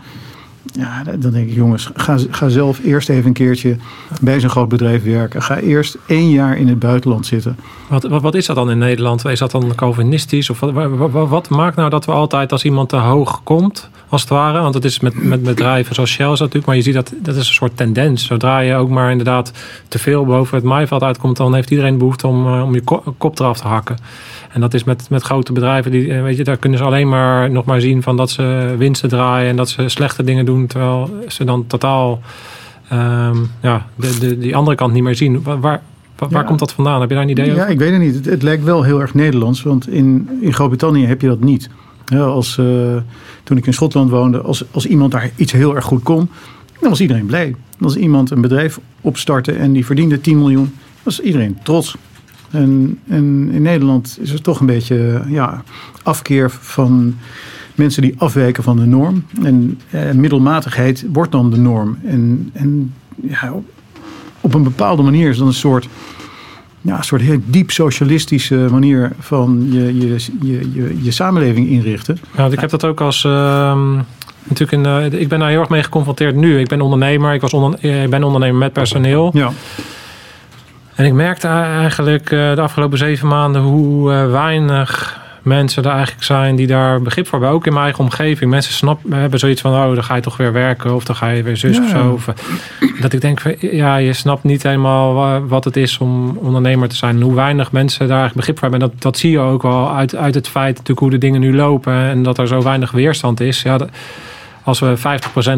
ja, dan denk ik, jongens, ga, ga zelf eerst even een keertje bij zo'n groot bedrijf werken. Ga eerst één jaar in het buitenland zitten. Wat, wat, wat is dat dan in Nederland? Is dat dan Calvinistisch? Of wat, wat, wat, maakt nou dat we altijd als iemand te hoog komt, als het ware? Want het is met, met bedrijven zoals Shell natuurlijk, maar je ziet dat dat is een soort tendens. Zodra je ook maar inderdaad te veel boven het maaiveld uitkomt, dan heeft iedereen behoefte om, eh, om je kop eraf te hakken. En dat is met, met grote bedrijven, die, eh, weet je, daar kunnen ze alleen maar nog maar zien van dat ze winsten draaien en dat ze slechte dingen doen, terwijl ze dan totaal um, ja, de, de, die andere kant niet meer zien. Waar, waar, waar komt dat vandaan? Heb je daar een idee over? Ja, ik weet het niet. Het, het, lijkt wel heel erg Nederlands, want in, in Groot-Brittannië heb je dat niet. Ja, als, uh, toen ik in Schotland woonde, als, als iemand daar iets heel erg goed kon, dan was iedereen blij. Als iemand een bedrijf opstartte en die verdiende 10 miljoen, was iedereen trots. En, en in Nederland is er toch een beetje ja, afkeer van mensen die afwijken van de norm. En eh, middelmatigheid wordt dan de norm. En, en ja, op, een bepaalde manier is dan een soort, ja, een soort heel diep socialistische manier van je, je, je, je, je samenleving inrichten. Ja, ik heb dat ook als. Uh, natuurlijk in, uh, ik ben daar heel erg mee geconfronteerd nu. Ik ben ondernemer, ik, was onder, ik ben ondernemer met personeel. Ja. En ik merkte eigenlijk eh, de afgelopen zeven maanden hoe eh, weinig mensen er eigenlijk zijn die daar begrip voor hebben. Ook in mijn eigen omgeving. Mensen snappen, hebben zoiets van, oh, dan ga je toch weer werken of dan ga je weer zus of zo. Of, eh, dat ik denk, ja, je snapt niet helemaal wat het is om ondernemer te zijn. En hoe weinig mensen daar eigenlijk begrip voor hebben. En dat, dat zie je ook wel uit, uit het feit natuurlijk hoe de dingen nu lopen. En dat er zo weinig weerstand is. Ja, dat, als we 50%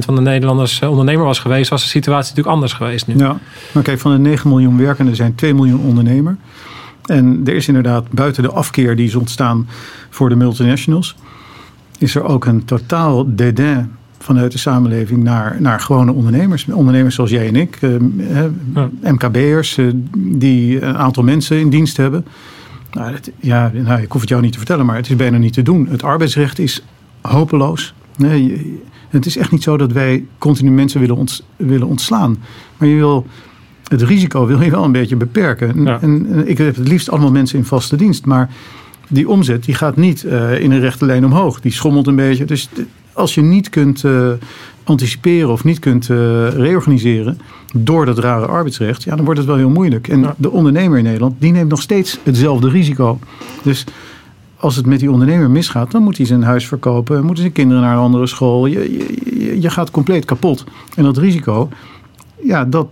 van de Nederlanders eh, ondernemer was geweest, was de situatie natuurlijk anders geweest nu. Ja, maar kijk, van de 9 miljoen werkenden zijn 2 miljoen ondernemer. En er is inderdaad buiten de afkeer die is ontstaan voor de multinationals, is er ook een totaal dédain vanuit de samenleving naar, naar gewone ondernemers. Ondernemers zoals jij en ik, eh, MKB'ers, eh, die een aantal mensen in dienst hebben. Nou, ja, nou, ik hoef het jou niet te vertellen, maar het is bijna niet te doen. Het arbeidsrecht is hopeloos. Nee, het is echt niet zo dat wij continu mensen willen, willen ontslaan. Maar je wil het risico wil je wel een beetje beperken. En, ik heb het liefst allemaal mensen in vaste dienst. Maar die omzet die gaat niet uh, in een rechte lijn omhoog. Die schommelt een beetje. Dus als je niet kunt uh, anticiperen of niet kunt uh, reorganiseren door dat rare arbeidsrecht, ja, dan wordt het wel heel moeilijk. En de ondernemer in Nederland, die neemt nog steeds hetzelfde risico. Dus als het met die ondernemer misgaat, dan moet hij zijn huis verkopen, moeten zijn kinderen naar een andere school. Je, je, gaat compleet kapot. En dat risico, ja, dat,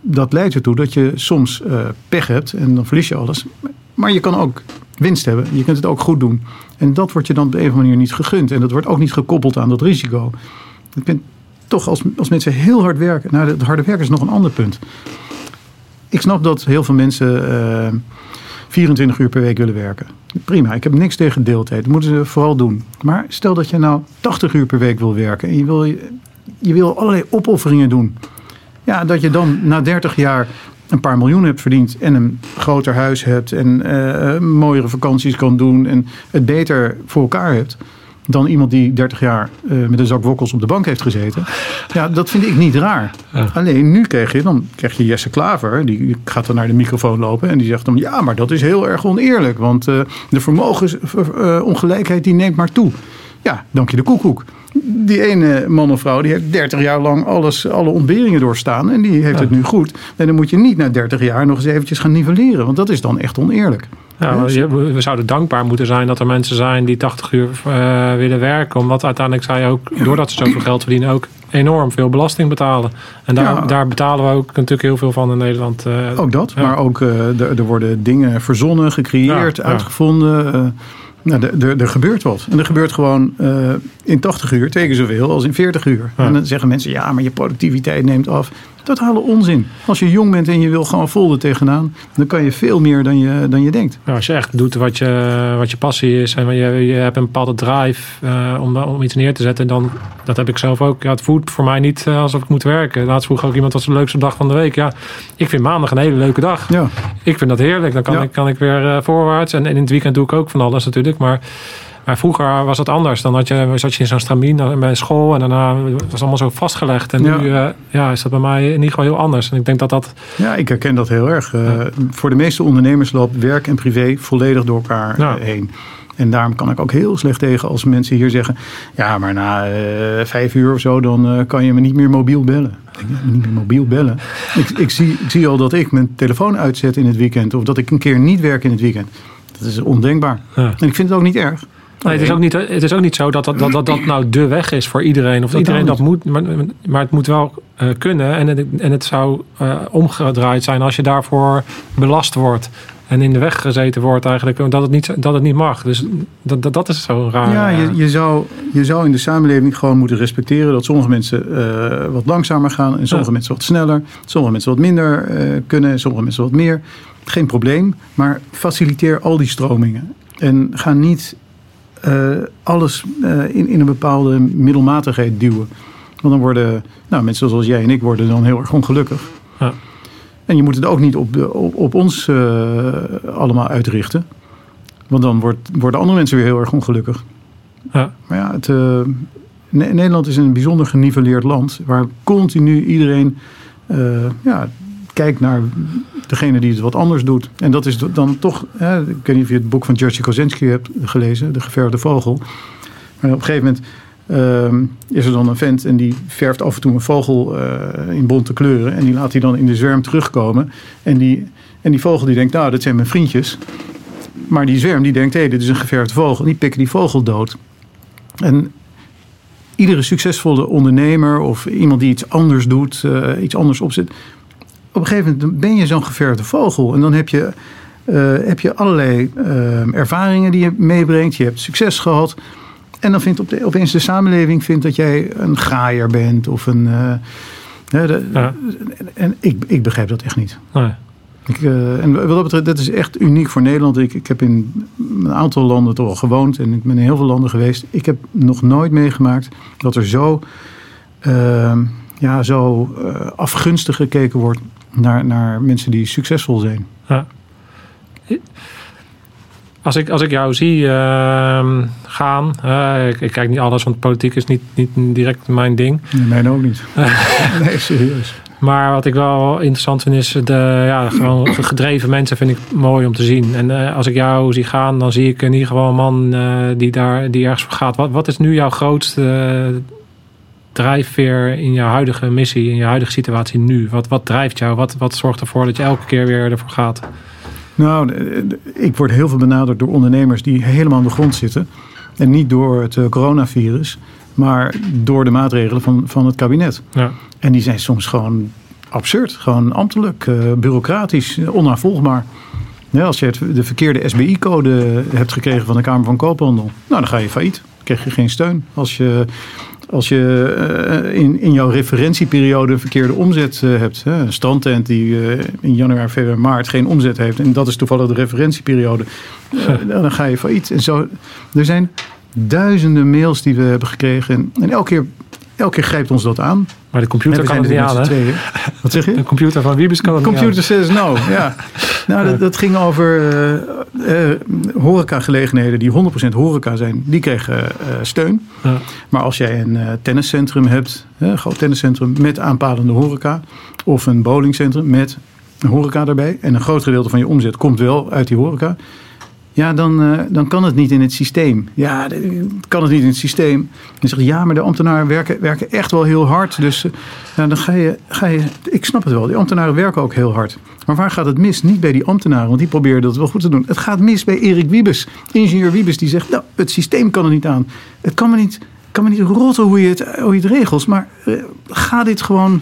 dat leidt ertoe dat je soms uh, pech hebt en dan verlies je alles. Maar je kan ook winst hebben. Je kunt het ook goed doen. En dat wordt je dan op een of andere manier niet gegund. En dat wordt ook niet gekoppeld aan dat risico. Ik vind toch als, als mensen heel hard werken. Nou, het harde werken is nog een ander punt. Ik snap dat heel veel mensen. Uh, 24 uur per week willen werken. Prima, ik heb niks tegen deeltijd. Dat moeten ze vooral doen. Maar stel dat je nou 80 uur per week wil werken en je wil, je wil allerlei opofferingen doen. Ja, dat je dan na 30 jaar een paar miljoen hebt verdiend en een groter huis hebt en uh, mooiere vakanties kan doen en het beter voor elkaar hebt dan iemand die 30 jaar uh, met een zak wokkels op de bank heeft gezeten. Ja, dat vind ik niet raar. Alleen nu krijg je, dan krijg je Jesse Klaver, die gaat dan naar de microfoon lopen en die zegt dan, ja, maar dat is heel erg oneerlijk, want uh, de vermogensongelijkheid die neemt maar toe. Ja, dank je de koekoek. Die ene man of vrouw die heeft 30 jaar lang alles, alle ontberingen doorstaan en die heeft het nu goed. En dan moet je niet na 30 jaar nog eens eventjes gaan nivelleren, want dat is dan echt oneerlijk. Ja, we zouden dankbaar moeten zijn dat er mensen zijn die 80 uur uh, willen werken. Omdat uiteindelijk zij ook, doordat ze zoveel geld verdienen, ook enorm veel belasting betalen. En daar, daar betalen we ook natuurlijk heel veel van in Nederland. Uh, ook dat, maar ook uh, er, er, worden dingen verzonnen, gecreëerd, uitgevonden. Nou, er, er, gebeurt wat. En er gebeurt gewoon in 80 uur tegen zoveel als in 40 uur. En dan zeggen mensen, ja, maar je productiviteit neemt af. Totale onzin. Als je jong bent en je wil gewoon vol er tegenaan, dan kan je veel meer dan je, dan je denkt. als je echt doet wat je, wat je passie is en je, je hebt een bepaalde drive uh, om, om iets neer te zetten, dan dat heb ik zelf ook. Ja, het voelt voor mij niet uh, alsof ik moet werken. Laatst vroeg ook iemand wat is de leukste dag van de week. Ja, ik vind maandag een hele leuke dag. Ja. Ik vind dat heerlijk. Dan kan, ik, kan ik weer uh, voorwaarts. En, en in het weekend doe ik ook van alles natuurlijk. Maar maar vroeger was het anders. Dan had je, zat je in zo'n stramien bij school en daarna was het allemaal zo vastgelegd. En nu. Uh, ja, is dat bij mij in ieder geval heel anders. En ik denk dat dat... Ja, ik herken dat heel erg. Uh, Voor de meeste ondernemers loopt werk en privé volledig door elkaar ja. heen. En daarom kan ik ook heel slecht tegen als mensen hier zeggen... ja, maar na uh, vijf uur of zo, dan kan je me niet meer mobiel bellen. Ik denk, niet meer mobiel bellen. Ik, ik, zie, ik zie al dat ik mijn telefoon uitzet in het weekend... of dat ik een keer niet werk in het weekend. Dat is ondenkbaar. Ja. En ik vind het ook niet erg. Nee, het, is ook niet, het is ook niet zo dat dat, dat, dat, dat nou de weg is voor iedereen. Of dat iedereen dat moet. Maar, maar het moet wel uh, kunnen. En het, en het zou uh, omgedraaid zijn als je daarvoor belast wordt. En in de weg gezeten wordt eigenlijk. Dat het niet, dat het niet mag. Dus dat, dat, dat is zo raar. Ja, je, je, zou, je zou in de samenleving gewoon moeten respecteren. Dat sommige mensen uh, wat langzamer gaan. En sommige ja. mensen wat sneller. Sommige mensen wat minder kunnen. En sommige mensen wat meer. Geen probleem. Maar faciliteer al die stromingen. En ga niet uh, alles uh, in, in een bepaalde middelmatigheid duwen. Want dan worden nou, mensen zoals jij en ik worden dan heel erg ongelukkig. Ja. En je moet het ook niet op, op, op ons uh, allemaal uitrichten. Want dan wordt, worden andere mensen weer heel erg ongelukkig. Ja. Maar ja, het, Nederland is een bijzonder geniveleerd land. Waar continu iedereen ja, kijkt naar degene die het wat anders doet. En dat is dan toch, hè, ik weet niet of je het boek van Jerzy Kozinski hebt gelezen, De Geverde Vogel. Maar op een gegeven moment uh, is er dan een vent en die verft af en toe een vogel uh, in bonte kleuren. En die laat hij dan in de zwerm terugkomen. En die, en die vogel die denkt, nou dat zijn mijn vriendjes. Maar die zwerm die denkt, hé hey, dit is een geverfde vogel. Die pikken die vogel dood. En iedere succesvolle ondernemer of iemand die iets anders doet, uh, iets anders opzet op een gegeven moment ben je zo'n geverfde vogel. En dan heb je, uh, heb je allerlei uh, ervaringen die je meebrengt. Je hebt succes gehad. En dan vindt op de, opeens de samenleving vindt dat jij een graaier bent. Of een... Uh, de, ja. En ik, ik begrijp dat echt niet. Nee. Ik, en wat dat betreft, dat is echt uniek voor Nederland. Ik, ik heb in een aantal landen toch al gewoond. En ik ben in heel veel landen geweest. Ik heb nog nooit meegemaakt dat er zo... ja, zo afgunstig gekeken wordt naar, naar mensen die succesvol zijn. Ja. Als ik, als ik jou zie uh, gaan, uh, ik, ik, kijk niet alles, want politiek is niet, niet direct mijn ding. Nee, mij ook niet. nee, serieus. Maar wat ik wel interessant vind is de ja, gewoon gedreven mensen vind ik mooi om te zien. En uh, als ik jou zie gaan, dan zie ik in ieder geval een man uh, die daar die ergens voor gaat. Wat, wat is nu jouw grootste drijfveer in je huidige missie, in je huidige situatie nu? Wat, wat drijft jou? Wat, wat zorgt ervoor dat je elke keer weer ervoor gaat? Nou, ik word heel veel benaderd door ondernemers die helemaal aan de grond zitten. En niet door het eh, coronavirus, maar door de maatregelen van, van het kabinet. Ja. En die zijn soms gewoon absurd, gewoon ambtelijk, uh, bureaucratisch, onnavolgbaar. Ja, als je de verkeerde SBI-code hebt gekregen van de Kamer van Koophandel, nou dan ga je failliet. Dan krijg je geen steun. Als je als je uh, in, in jouw referentieperiode een verkeerde omzet uh, hebt. Hè, een strandtent die uh, in januari, februari, maart geen omzet heeft. En dat is toevallig de referentieperiode. dan ga je failliet. En zo, er zijn duizenden mails die we hebben gekregen. En, en elke keer elke keer grijpt ons dat aan. Maar de computer kan het niet aan, hè? Wat zeg je? De computer van Wiebes kan het computer says no, ja. Nou, dat, dat ging over uh, horecagelegenheden die 100% horeca zijn. Die kregen uh, steun. Ja. Maar als jij een tenniscentrum hebt, een groot tenniscentrum met aanpalende horeca... of een bowlingcentrum met een horeca daarbij... en een groot gedeelte van je omzet komt wel uit die horeca... Ja, dan, uh, dan kan het niet in het systeem. Ja, kan het niet in het systeem. Dan zegt ja, maar de ambtenaren werken, werken echt wel heel hard. Dus uh, dan ga je, ga je. Ik snap het wel, die ambtenaren werken ook heel hard. Maar waar gaat het mis? Niet bij die ambtenaren, want die proberen dat wel goed te doen. Het gaat mis bij Erik Wiebes, ingenieur Wiebes, die zegt: Nou, het systeem kan er niet aan. Het kan me niet, kan me niet rotten hoe je het, hoe je het regelt. Maar uh, ga dit gewoon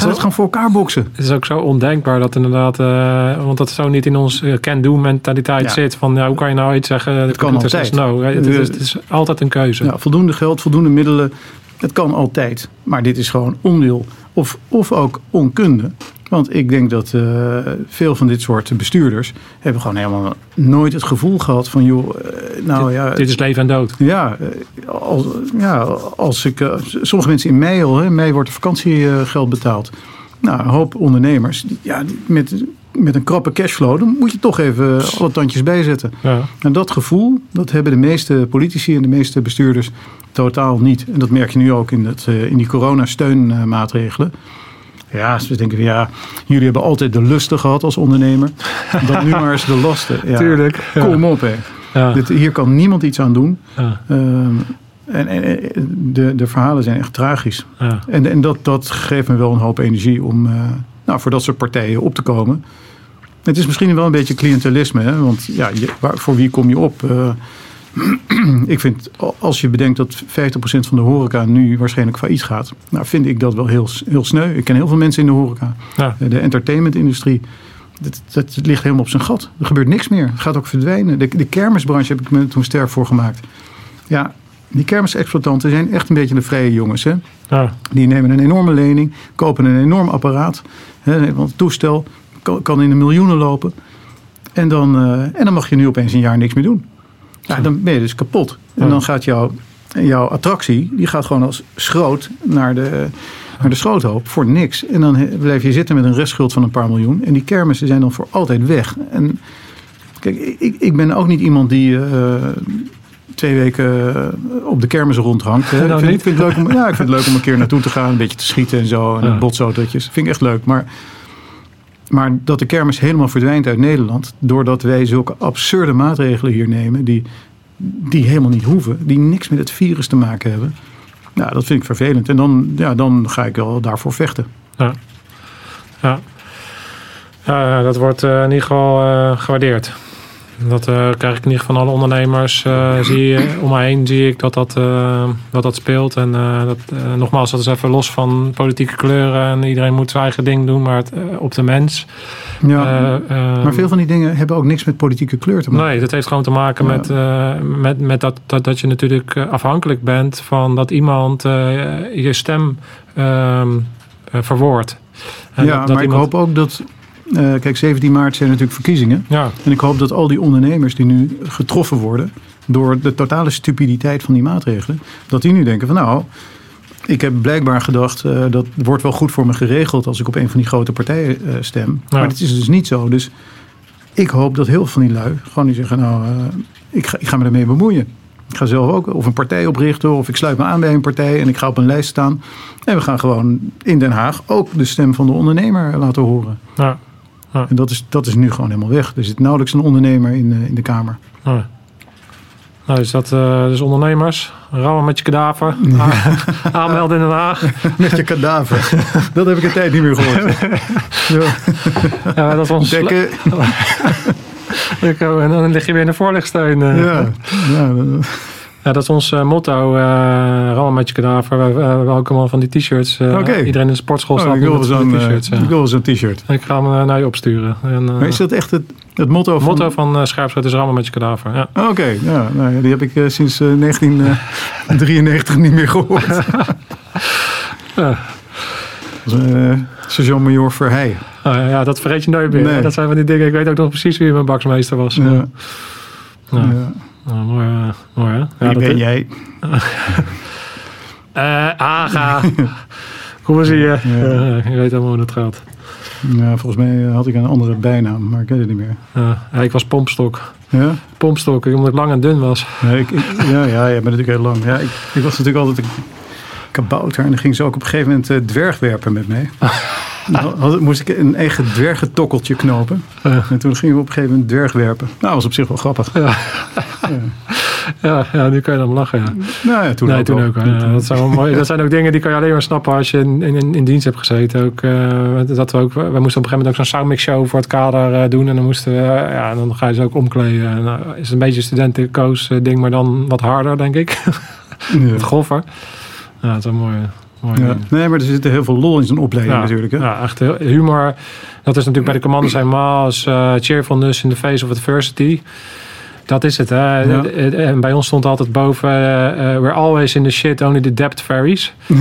Ga het gewoon voor elkaar boksen. Het is ook zo ondenkbaar dat inderdaad, uh, want dat zo niet in ons uh, can-do mentaliteit zit. Van ja, hoe kan je nou iets zeggen? Het kan altijd. No. Het, is, het is altijd een keuze. Ja, voldoende geld, voldoende middelen. Het kan altijd. Maar dit is gewoon onwil of, of ook onkunde. Want ik denk dat uh, veel van dit soort bestuurders hebben gewoon helemaal nooit het gevoel gehad van joh, uh, nou dit, ja. Dit is leven en dood. Ja, als, ja, als ik. Uh, sommige mensen in mei al, hè, mei wordt vakantiegeld betaald. Nou, een hoop ondernemers, ja, met, met een krappe cashflow, dan moet je toch even alle tandjes bijzetten. Ja. En dat gevoel, dat hebben de meeste politici en de meeste bestuurders totaal niet. En dat merk je nu ook in, het, in die coronasteunmaatregelen. Ja, ze denken, ja, jullie hebben altijd de lusten gehad als ondernemer. Dan nu maar eens de lasten. Ja, Tuurlijk. Ja. Kom op, hè. Ja. Dit, hier kan niemand iets aan doen. Um, en, en de, de verhalen zijn echt tragisch. Ja. En, en dat, dat geeft me wel een hoop energie om uh, nou, voor dat soort partijen op te komen. Het is misschien wel een beetje cliëntelisme, hè? want ja, je, waar, voor wie kom je op? Uh, ik vind, als je bedenkt dat 50% van de horeca nu waarschijnlijk failliet gaat, nou vind ik dat wel heel, heel sneu. Ik ken heel veel mensen in de horeca. Ja. De entertainmentindustrie, dat, dat ligt helemaal op zijn gat. Er gebeurt niks meer. Het gaat ook verdwijnen. De, de kermisbranche heb ik me toen sterk voor gemaakt. Ja, die kermisexploitanten zijn echt een beetje de vrije jongens. Hè? Ja. Die nemen een enorme lening, kopen een enorm apparaat. Hè, want het toestel kan, in de miljoenen lopen. En dan, uh, en dan mag je nu opeens een jaar niks meer doen. Ja, dan ben je dus kapot. En dan gaat jouw, jouw attractie, die gaat gewoon als schroot naar de, naar de schroothoop voor niks. En dan blijf je zitten met een restschuld van een paar miljoen. En die kermissen zijn dan voor altijd weg. En kijk, ik, ik ben ook niet iemand die uh, twee weken op de kermis rondhangt. Hè. Nou, ik, vind, ik, vind het leuk om, ja, ik vind het leuk om een keer naartoe te gaan, een beetje te schieten en zo. En ja. botsautootjes. Vind ik echt leuk. Maar maar dat de kermis helemaal verdwijnt uit Nederland. doordat wij zulke absurde maatregelen hier nemen. die, die helemaal niet hoeven. die niks met het virus te maken hebben. Nou, dat vind ik vervelend. En dan, ja, dan ga ik wel daarvoor vechten. Ja, ja. ja dat wordt uh, in ieder geval uh, gewaardeerd. Dat uh, krijg ik geval van alle ondernemers. Uh, zie je, om me heen zie ik dat dat, uh, dat, dat speelt. En dat, nogmaals, dat is even los van politieke kleuren. En iedereen moet zijn eigen ding doen, maar het, op de mens. Ja, maar veel van die dingen hebben ook niks met politieke kleur te maken. Nee, dat heeft gewoon te maken ja. met, met, met dat, dat, dat je natuurlijk afhankelijk bent van dat iemand je stem ehm, verwoordt. En ja, dat, dat maar iemand... ik hoop ook dat uh, kijk, 17 maart zijn natuurlijk verkiezingen. Ja. En ik hoop dat al die ondernemers die nu getroffen worden door de totale stupiditeit van die maatregelen, dat die nu denken van nou, ik heb blijkbaar gedacht uh, dat wordt wel goed voor me geregeld als ik op een van die grote partijen uh, stem. Ja. Maar dat is dus niet zo. Dus ik hoop dat heel veel van die lui gewoon die zeggen nou, ik, ga, ik ga me daarmee bemoeien. Ik ga zelf ook of een partij oprichten of ik sluit me aan bij een partij en ik ga op een lijst staan. En we gaan gewoon in Den Haag ook de stem van de ondernemer laten horen. Ja. Ja. En dat is, dat is nu gewoon helemaal weg. Er zit nauwelijks een ondernemer in, uh, in de Kamer. Ja. Nou, is dat uh, dus ondernemers? Rammen met je kadaver. Ja. Aanmelden in Den Haag. met je kadaver. Dat heb ik een tijd niet meer gehoord. ja, dat ons... Dekken. en dan lig je weer in de voorlichtsteun. Uh. Ja, ja ja, dat is ons uh, motto. Uh, met je kadaver. We, uh, we ook allemaal van die t-shirts. Uh, okay. Iedereen in de sportschool staat oh, met zo'n t-shirts. ik wil zo'n t-shirt. Ik ga hem naar je opsturen. En, maar is dat echt het, het motto van... Het motto van uh, Scherpschuit is Rammen met je kadaver. Ja. Oké, okay. ja, nou, die heb ik sinds 1993 niet meer gehoord. ja. Sergeant-major Verheij. Oh, ja, dat vergeet je nooit meer. Nee. Dat zijn van die dingen. Ik weet ook nog precies wie mijn baksmeester was. Ja. ja. Nou, mooi, uh, mooi hè? Ja, Wie ben jij? uh, Aga. Hoe zie je? Ja. Je weet allemaal hoe het gaat. Ja, volgens mij had ik een andere bijnaam, maar ik weet het niet meer. ja, ik was pompstok. Ja? Pompstok, omdat ik lang en dun was. Ik, ja, ja, jij bent natuurlijk heel lang. Ja, ik, ik was natuurlijk altijd een kabouter en dan ging ze ook op een gegeven moment dwergwerpen met mij. Nou, moest ik een eigen dwergentokkeltje knopen. En toen gingen we op een gegeven moment dwerg werpen. Nou, dat was op zich wel grappig. Ja, ja. ja nu kan je dan lachen. Ja. Nou ja, toen nee, ook. toen wel. ook. ja. dat, zijn wel mooi, dat zijn ook dingen die kan je alleen maar snappen als je in, in, in dienst hebt gezeten. Ook, eh, dat we, ook, we moesten op een gegeven moment ook zo'n soundmix show voor het kader eh, doen. En dan moesten we, eh, ja, dan ga je ze ook omkleden. En, is het een beetje studentenkoos ding, maar dan wat harder, denk ik. Ja. wat groffer. Ja, dat is een mooie. Ja. Nee, maar er zit heel veel lol in zo'n opleiding Ja, natuurlijk. Hè? ja, echt humor. Dat is natuurlijk bij de commando's helemaal als eh, cheerfulness in the face of adversity. Dat is het. Hè? Ja. En bij ons stond altijd boven: eh, eh, We're always in the shit, only the depth varies.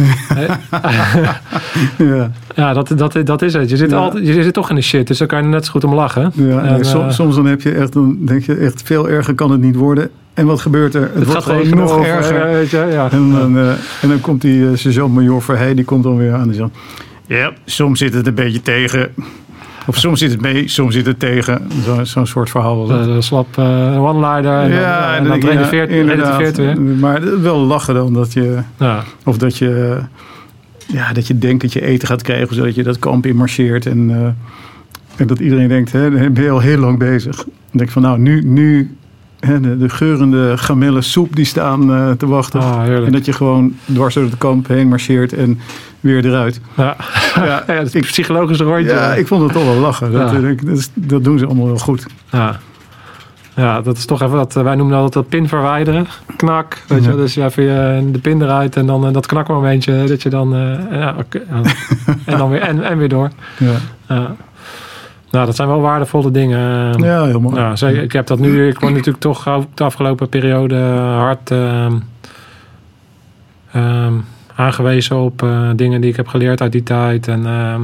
Ja. ja, dat, dat, dat is het. Je zit, Ja. altijd, je zit toch in de shit, dus dan kan je net zo goed om lachen. Ja, En, nee, som- eh, soms dan heb je echt, dan denk je echt veel erger kan het niet worden. En wat gebeurt er? Het, het wordt gaat gewoon nog over, erger. eh, weet je, ja. En dan, eh, en dan komt die uh, sergeant-major die komt dan weer aan. Zegt, ja, soms zit het een beetje tegen. Of soms zit het mee, soms zit het tegen. Zo- Zo'n soort verhaal. De, de slap eh, one-liner en dan, ja, en dan, je, ja, relativeert relativeert weer. Maar wel lachen dan dat je... Ja. Of dat je, ja, dat je denkt dat je eten gaat krijgen, zodat je dat kamp in marcheert. En, eh, en dat iedereen denkt, hè, dan ben je al heel lang bezig. Dan denk ik van, nou, nu, nu de, de geurende gamelle soep die staan eh, te wachten. Ah, en dat je gewoon dwars door het kamp heen marcheert en weer eruit. Ja. Ja, ja, dat is ik, een psychologische rondje. ja, ik vond het toch wel lachen. Dat, Ja. eh, dat, doen ze allemaal wel goed. Ja. Ja, dat is toch even dat, eh, wij noemen dat dat pin verwijderen. Knak. Weet je, Ja. dus even je, de pin eruit en dan eh, dat knakmomentje dat je dan, eh, ja, en dan weer, en, en weer door. Ja, Ja. Nou, dat zijn wel waardevolle dingen. ja heel mooi. Ja. Ik heb dat nu, ik word natuurlijk toch ook de afgelopen periode hard ehm, ehm, aangewezen op eh, dingen die ik heb geleerd uit die tijd. En ehm,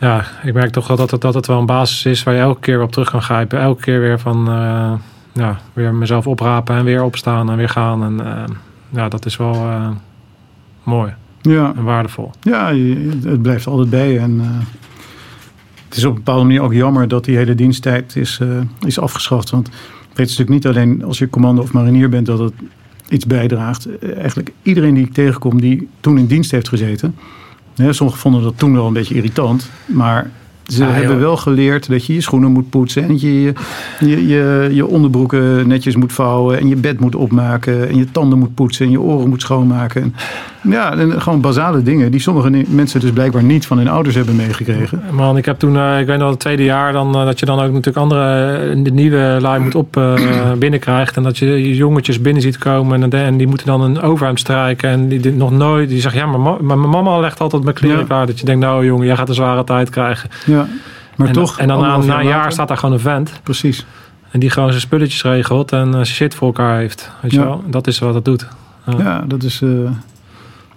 ja, ik merk toch wel dat het, dat het wel een basis is waar je elke keer op terug kan grijpen. Elke keer weer van, eh, ja, weer mezelf oprapen en weer opstaan en weer gaan. En ja, dat is wel eh, mooi Ja. en waardevol. Ja, het blijft altijd bij. En, eh, het is op een bepaalde manier ook jammer dat die hele diensttijd is, eh, is afgeschaft. Want het is natuurlijk niet alleen als je commando of marinier bent dat het iets bijdraagt. Eh, Eigenlijk iedereen die ik tegenkom die toen in dienst heeft gezeten. Hè, sommigen vonden dat toen wel een beetje irritant. Maar ze Ja, hebben wel geleerd dat je je schoenen moet poetsen. En dat je je, je, je je onderbroeken netjes moet vouwen. En je bed moet opmaken. En je tanden moet poetsen. En je oren moet schoonmaken. En, ja, en gewoon basale dingen die sommige mensen dus blijkbaar niet van hun ouders hebben meegekregen. Man, ik heb toen, eh, ik weet nog, het tweede jaar, dan, eh, dat je dan ook natuurlijk andere, eh, de nieuwe lui moet op binnenkrijgt. En dat je je jongetjes binnen ziet komen en, en die moeten dan een overhemd strijken. En die, die nog nooit, die zegt, ja, maar, ma- maar mijn mama legt altijd mijn kleren Ja. klaar. Dat je denkt, nou jongen, jij gaat een zware tijd krijgen. Ja, maar en, toch. En dan na, een jaar later- staat daar gewoon een vent. Precies. En die gewoon zijn spulletjes regelt en eh, shit voor elkaar heeft. Weet je Ja. wel? Dat is wat het doet. Ja. Ja, dat is. eh,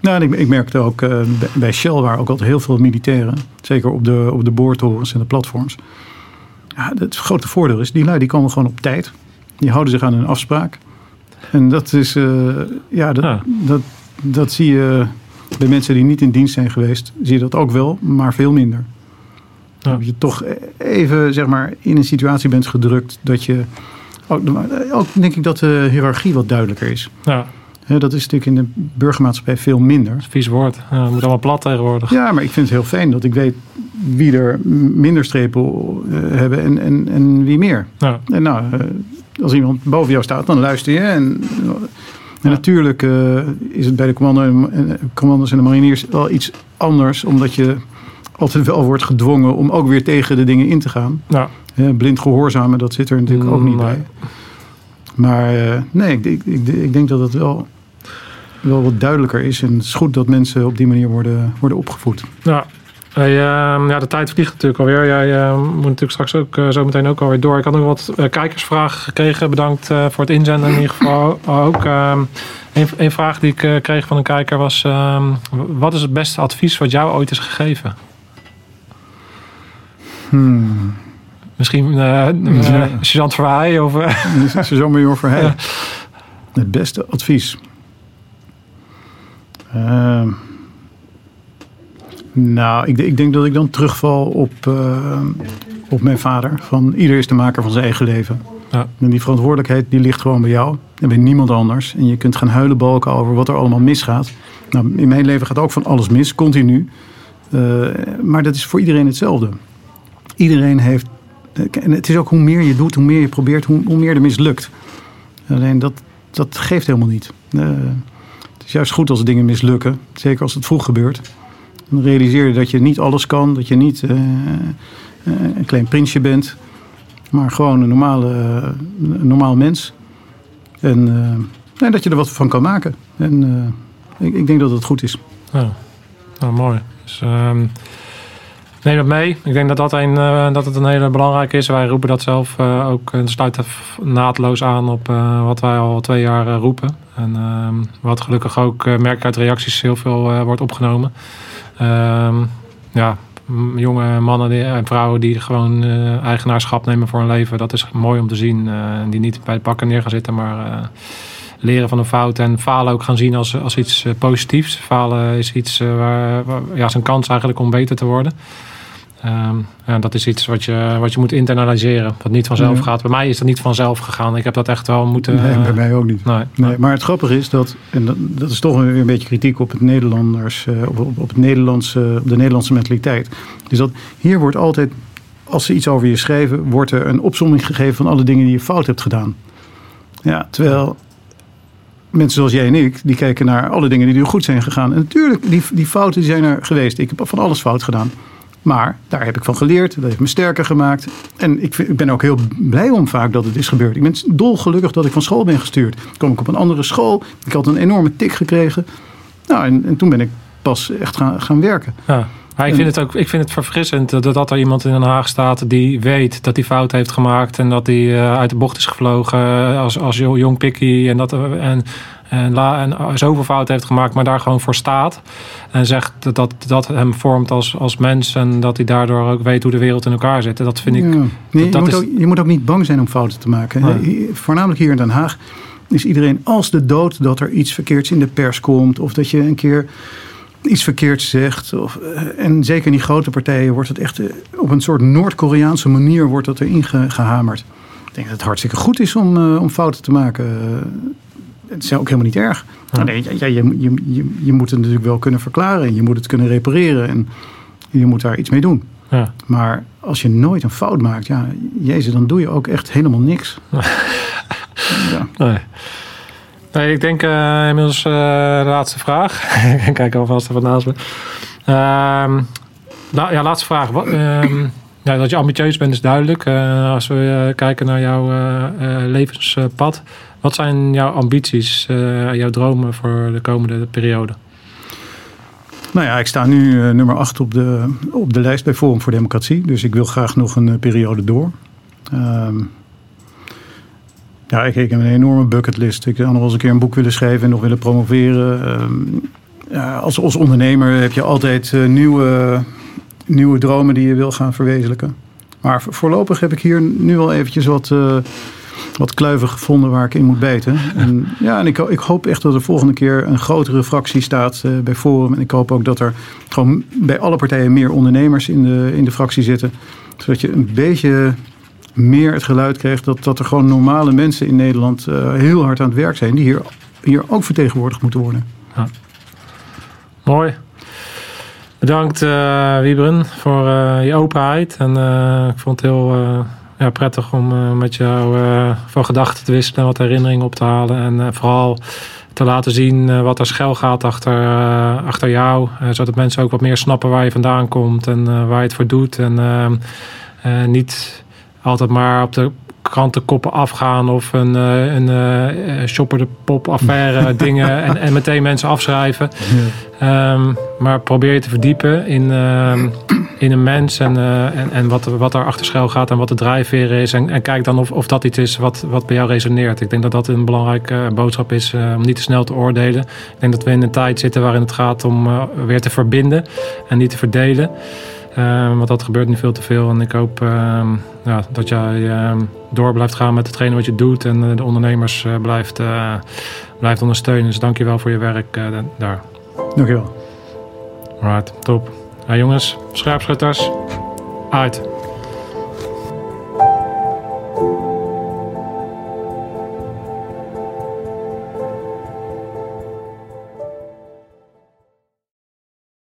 nou, ik, ik merkte ook eh, bij- Shell waren ook altijd heel veel militairen. Zeker op de, op de boortorens en de platforms. Ja, het grote voordeel is, die lui die komen gewoon op tijd. Die houden zich aan hun afspraak. En dat is, ja, dat, Ja. Dat, dat zie je bij mensen die niet in dienst zijn geweest. Zie je dat ook wel, maar veel minder. Dat je toch even, zeg maar, in een situatie bent gedrukt dat je... Ook, ook denk ik dat de hiërarchie wat duidelijker is. Ja, dat is natuurlijk in de burgermaatschappij veel minder. vies woord. Ja, het moet allemaal plat tegenwoordig. Ja, maar ik vind het heel fijn dat ik weet wie er minder strepen eh, hebben en, en, en wie meer. Ja. En nou, eh, als iemand boven jou staat, dan luister je. En, en Ja. natuurlijk eh, is het bij de commando en, en- commando's en de mariniers wel iets anders, omdat je altijd wel wordt gedwongen om ook weer tegen de dingen in te gaan. Ja. Blind gehoorzamen, dat zit er natuurlijk ook niet Nee. bij. Maar eh, nee, ik, ik, ik, ik denk dat het wel, wel wat duidelijker is. En het is goed dat mensen op die manier worden, worden opgevoed. Ja. Hey, ehm, ja, de tijd vliegt natuurlijk alweer. Jij eh, moet natuurlijk straks ook eh, zo meteen ook alweer door. Ik had nog wat kijkersvragen gekregen. Bedankt voor het inzenden in ieder geval ook. Ehm, een, een vraag die ik kreeg van een kijker was... ehm, wat is het beste advies wat jou ooit is gegeven? Hmm. Misschien eh eh, Ja. Sergeant Verheij of... eh, Sergeant-major Verheij. Ja. Het beste advies. Ehm, nou, ik, ik denk dat ik dan terugval op, eh, op mijn vader. Van ieder is de maker van zijn eigen leven. Ja. En die verantwoordelijkheid die ligt gewoon bij jou en bij niemand anders. En je kunt gaan huilen balken over wat er allemaal misgaat. Nou, in mijn leven gaat ook van alles mis, continu. maar dat is voor iedereen hetzelfde. Iedereen heeft. En het is ook hoe meer je doet, hoe meer je probeert, hoe, hoe meer er mislukt. Alleen dat, dat geeft helemaal niet. het is juist goed als dingen mislukken. Zeker als het vroeg gebeurt. Dan realiseer je dat je niet alles kan. Dat je niet een klein prinsje bent. Maar gewoon een normale, een normaal mens. En, en, dat je er wat van kan maken. En ik, ik denk dat het goed is. Ja, nou, mooi. Dus, um, neem dat mee. Ik denk dat, dat, een, uh, dat het een hele belangrijke is. Wij roepen dat zelf uh, ook. En sluit naadloos aan op uh, wat wij al twee jaar roepen. En ehm, wat gelukkig ook, merk uit reacties, heel veel wordt opgenomen. Um, ja, jonge mannen en vrouwen die gewoon eigenaarschap nemen voor hun leven. Dat is mooi om te zien. die niet bij het pakken neer gaan zitten, maar leren van een fout en falen ook gaan zien als, als iets eh, positiefs. Falen is iets uh, waar, ja, is een kans eigenlijk om beter te worden. Um, ja, dat is iets wat je, wat je moet internaliseren. Wat niet vanzelf gaat. Bij mij is dat niet vanzelf gegaan. Ik heb dat echt wel moeten. Nee, bij mij ook niet. Nee. nee maar het grappige is dat, en dat, dat is toch weer een beetje kritiek op het Nederlanders, uh, op, op, het Nederlandse, op de Nederlandse mentaliteit. Dus dat hier wordt altijd, als ze iets over je schrijven, wordt er een opzomming gegeven van alle dingen die je fout hebt gedaan. Ja, terwijl mensen zoals jij en ik, die kijken naar alle dingen die er goed zijn gegaan. En natuurlijk, die, die fouten zijn er geweest. Ik heb van alles fout gedaan. Maar daar heb ik van geleerd. Dat heeft me sterker gemaakt. En ik, ik, ben ook heel blij om vaak dat het is gebeurd. Ik ben dolgelukkig dat ik van school ben gestuurd. Toen kwam ik op een andere school. Ik had een enorme tik gekregen. Nou, en, en toen ben ik pas echt gaan, gaan werken. Ja. Ik vind het ook ik vind het verfrissend dat, dat er iemand in Den Haag staat die weet dat hij fout heeft gemaakt en dat hij eh, uit de bocht is gevlogen eh, als, als jong pikkie en dat en, en, la, en zoveel fout heeft gemaakt, maar daar gewoon voor staat. En zegt dat dat, dat hem vormt als, als mens en dat hij daardoor ook weet hoe de wereld in elkaar zit. Dat vind ik. Ja. Nee, dat, je, moet ook, je moet ook niet bang zijn om fouten te maken. Voornamelijk hier in Den Haag is iedereen als de dood dat er iets verkeerds in de pers komt of dat je een keer iets verkeerds zegt. Of, eh, en zeker in die grote partijen wordt het echt eh, op een soort Noord-Koreaanse manier wordt dat erin gehamerd. Ik denk dat het hartstikke goed is om, uh, om fouten te maken. Het is ook helemaal niet erg. Ja. Nee, ja, je, je, je, je moet het natuurlijk wel kunnen verklaren. En je moet het kunnen repareren. En je moet daar iets mee doen. Ja. Maar als je nooit een fout maakt, ja, jezus, dan doe je ook echt helemaal niks. ja. Nee. Nee, ik denk uh, inmiddels uh, de laatste vraag. ik kijk alvast even naast me. Uh, nou, ja, laatste vraag. Wat, ehm, ja, dat je ambitieus bent is duidelijk. Uh, als we kijken naar jouw levenspad. Wat zijn jouw ambities, jouw dromen voor de komende periode? Nou ja, ik sta nu nummer 8 op de, op de lijst bij Forum voor Democratie. Dus ik wil graag nog een periode door. Ehm, ja, ik, heb een enorme bucketlist. Ik zou nog eens een keer een boek willen schrijven en nog willen promoveren. Ehm, ja, als, als ondernemer heb je altijd uh, nieuwe, nieuwe dromen die je wil gaan verwezenlijken. Maar voorlopig heb ik hier nu al eventjes wat, uh, wat kluiven gevonden waar ik in moet bijten. En, ja, en ik, ik hoop echt dat er volgende keer een grotere fractie staat uh, bij Forum. En ik hoop ook dat er gewoon bij alle partijen meer ondernemers in de, in de fractie zitten. Zodat je een beetje meer het geluid kreeg dat, dat er gewoon normale mensen in Nederland uh, heel hard aan het werk zijn, die hier, hier ook vertegenwoordigd moeten worden. Ja. Mooi. Bedankt uh, Wiebren voor je openheid. En ik vond het heel ja, prettig om met jou van gedachten te wisselen en wat herinneringen op te halen. En vooral te laten zien wat er schuil gaat achter, achter jou. zodat mensen ook wat meer snappen waar je vandaan komt en waar je het voor doet. En niet altijd maar op de krantenkoppen afgaan of een, eh, een, een eh, shopper de pop affaire dingen en, en meteen mensen afschrijven. Um, maar probeer je te verdiepen in, um, in een mens en, uh, en, en wat, wat er achter schuil gaat en wat de drijfveer is. En, en kijk dan of, of dat iets is wat, wat bij jou resoneert. Ik denk dat dat een belangrijke boodschap is uh, om niet te snel te oordelen. Ik denk dat we in een tijd zitten waarin het gaat om uh, weer te verbinden en niet te verdelen. Uh, want dat gebeurt nu veel te veel. En ik hoop uh, ja, dat jij uh, door blijft gaan met hetgene wat je doet. En eh, de ondernemers eh, blijft, blijft ondersteunen. Dus dank je wel voor je werk daar. Dankjewel. Alright, top. Ja, jongens, scherpschutters, uit.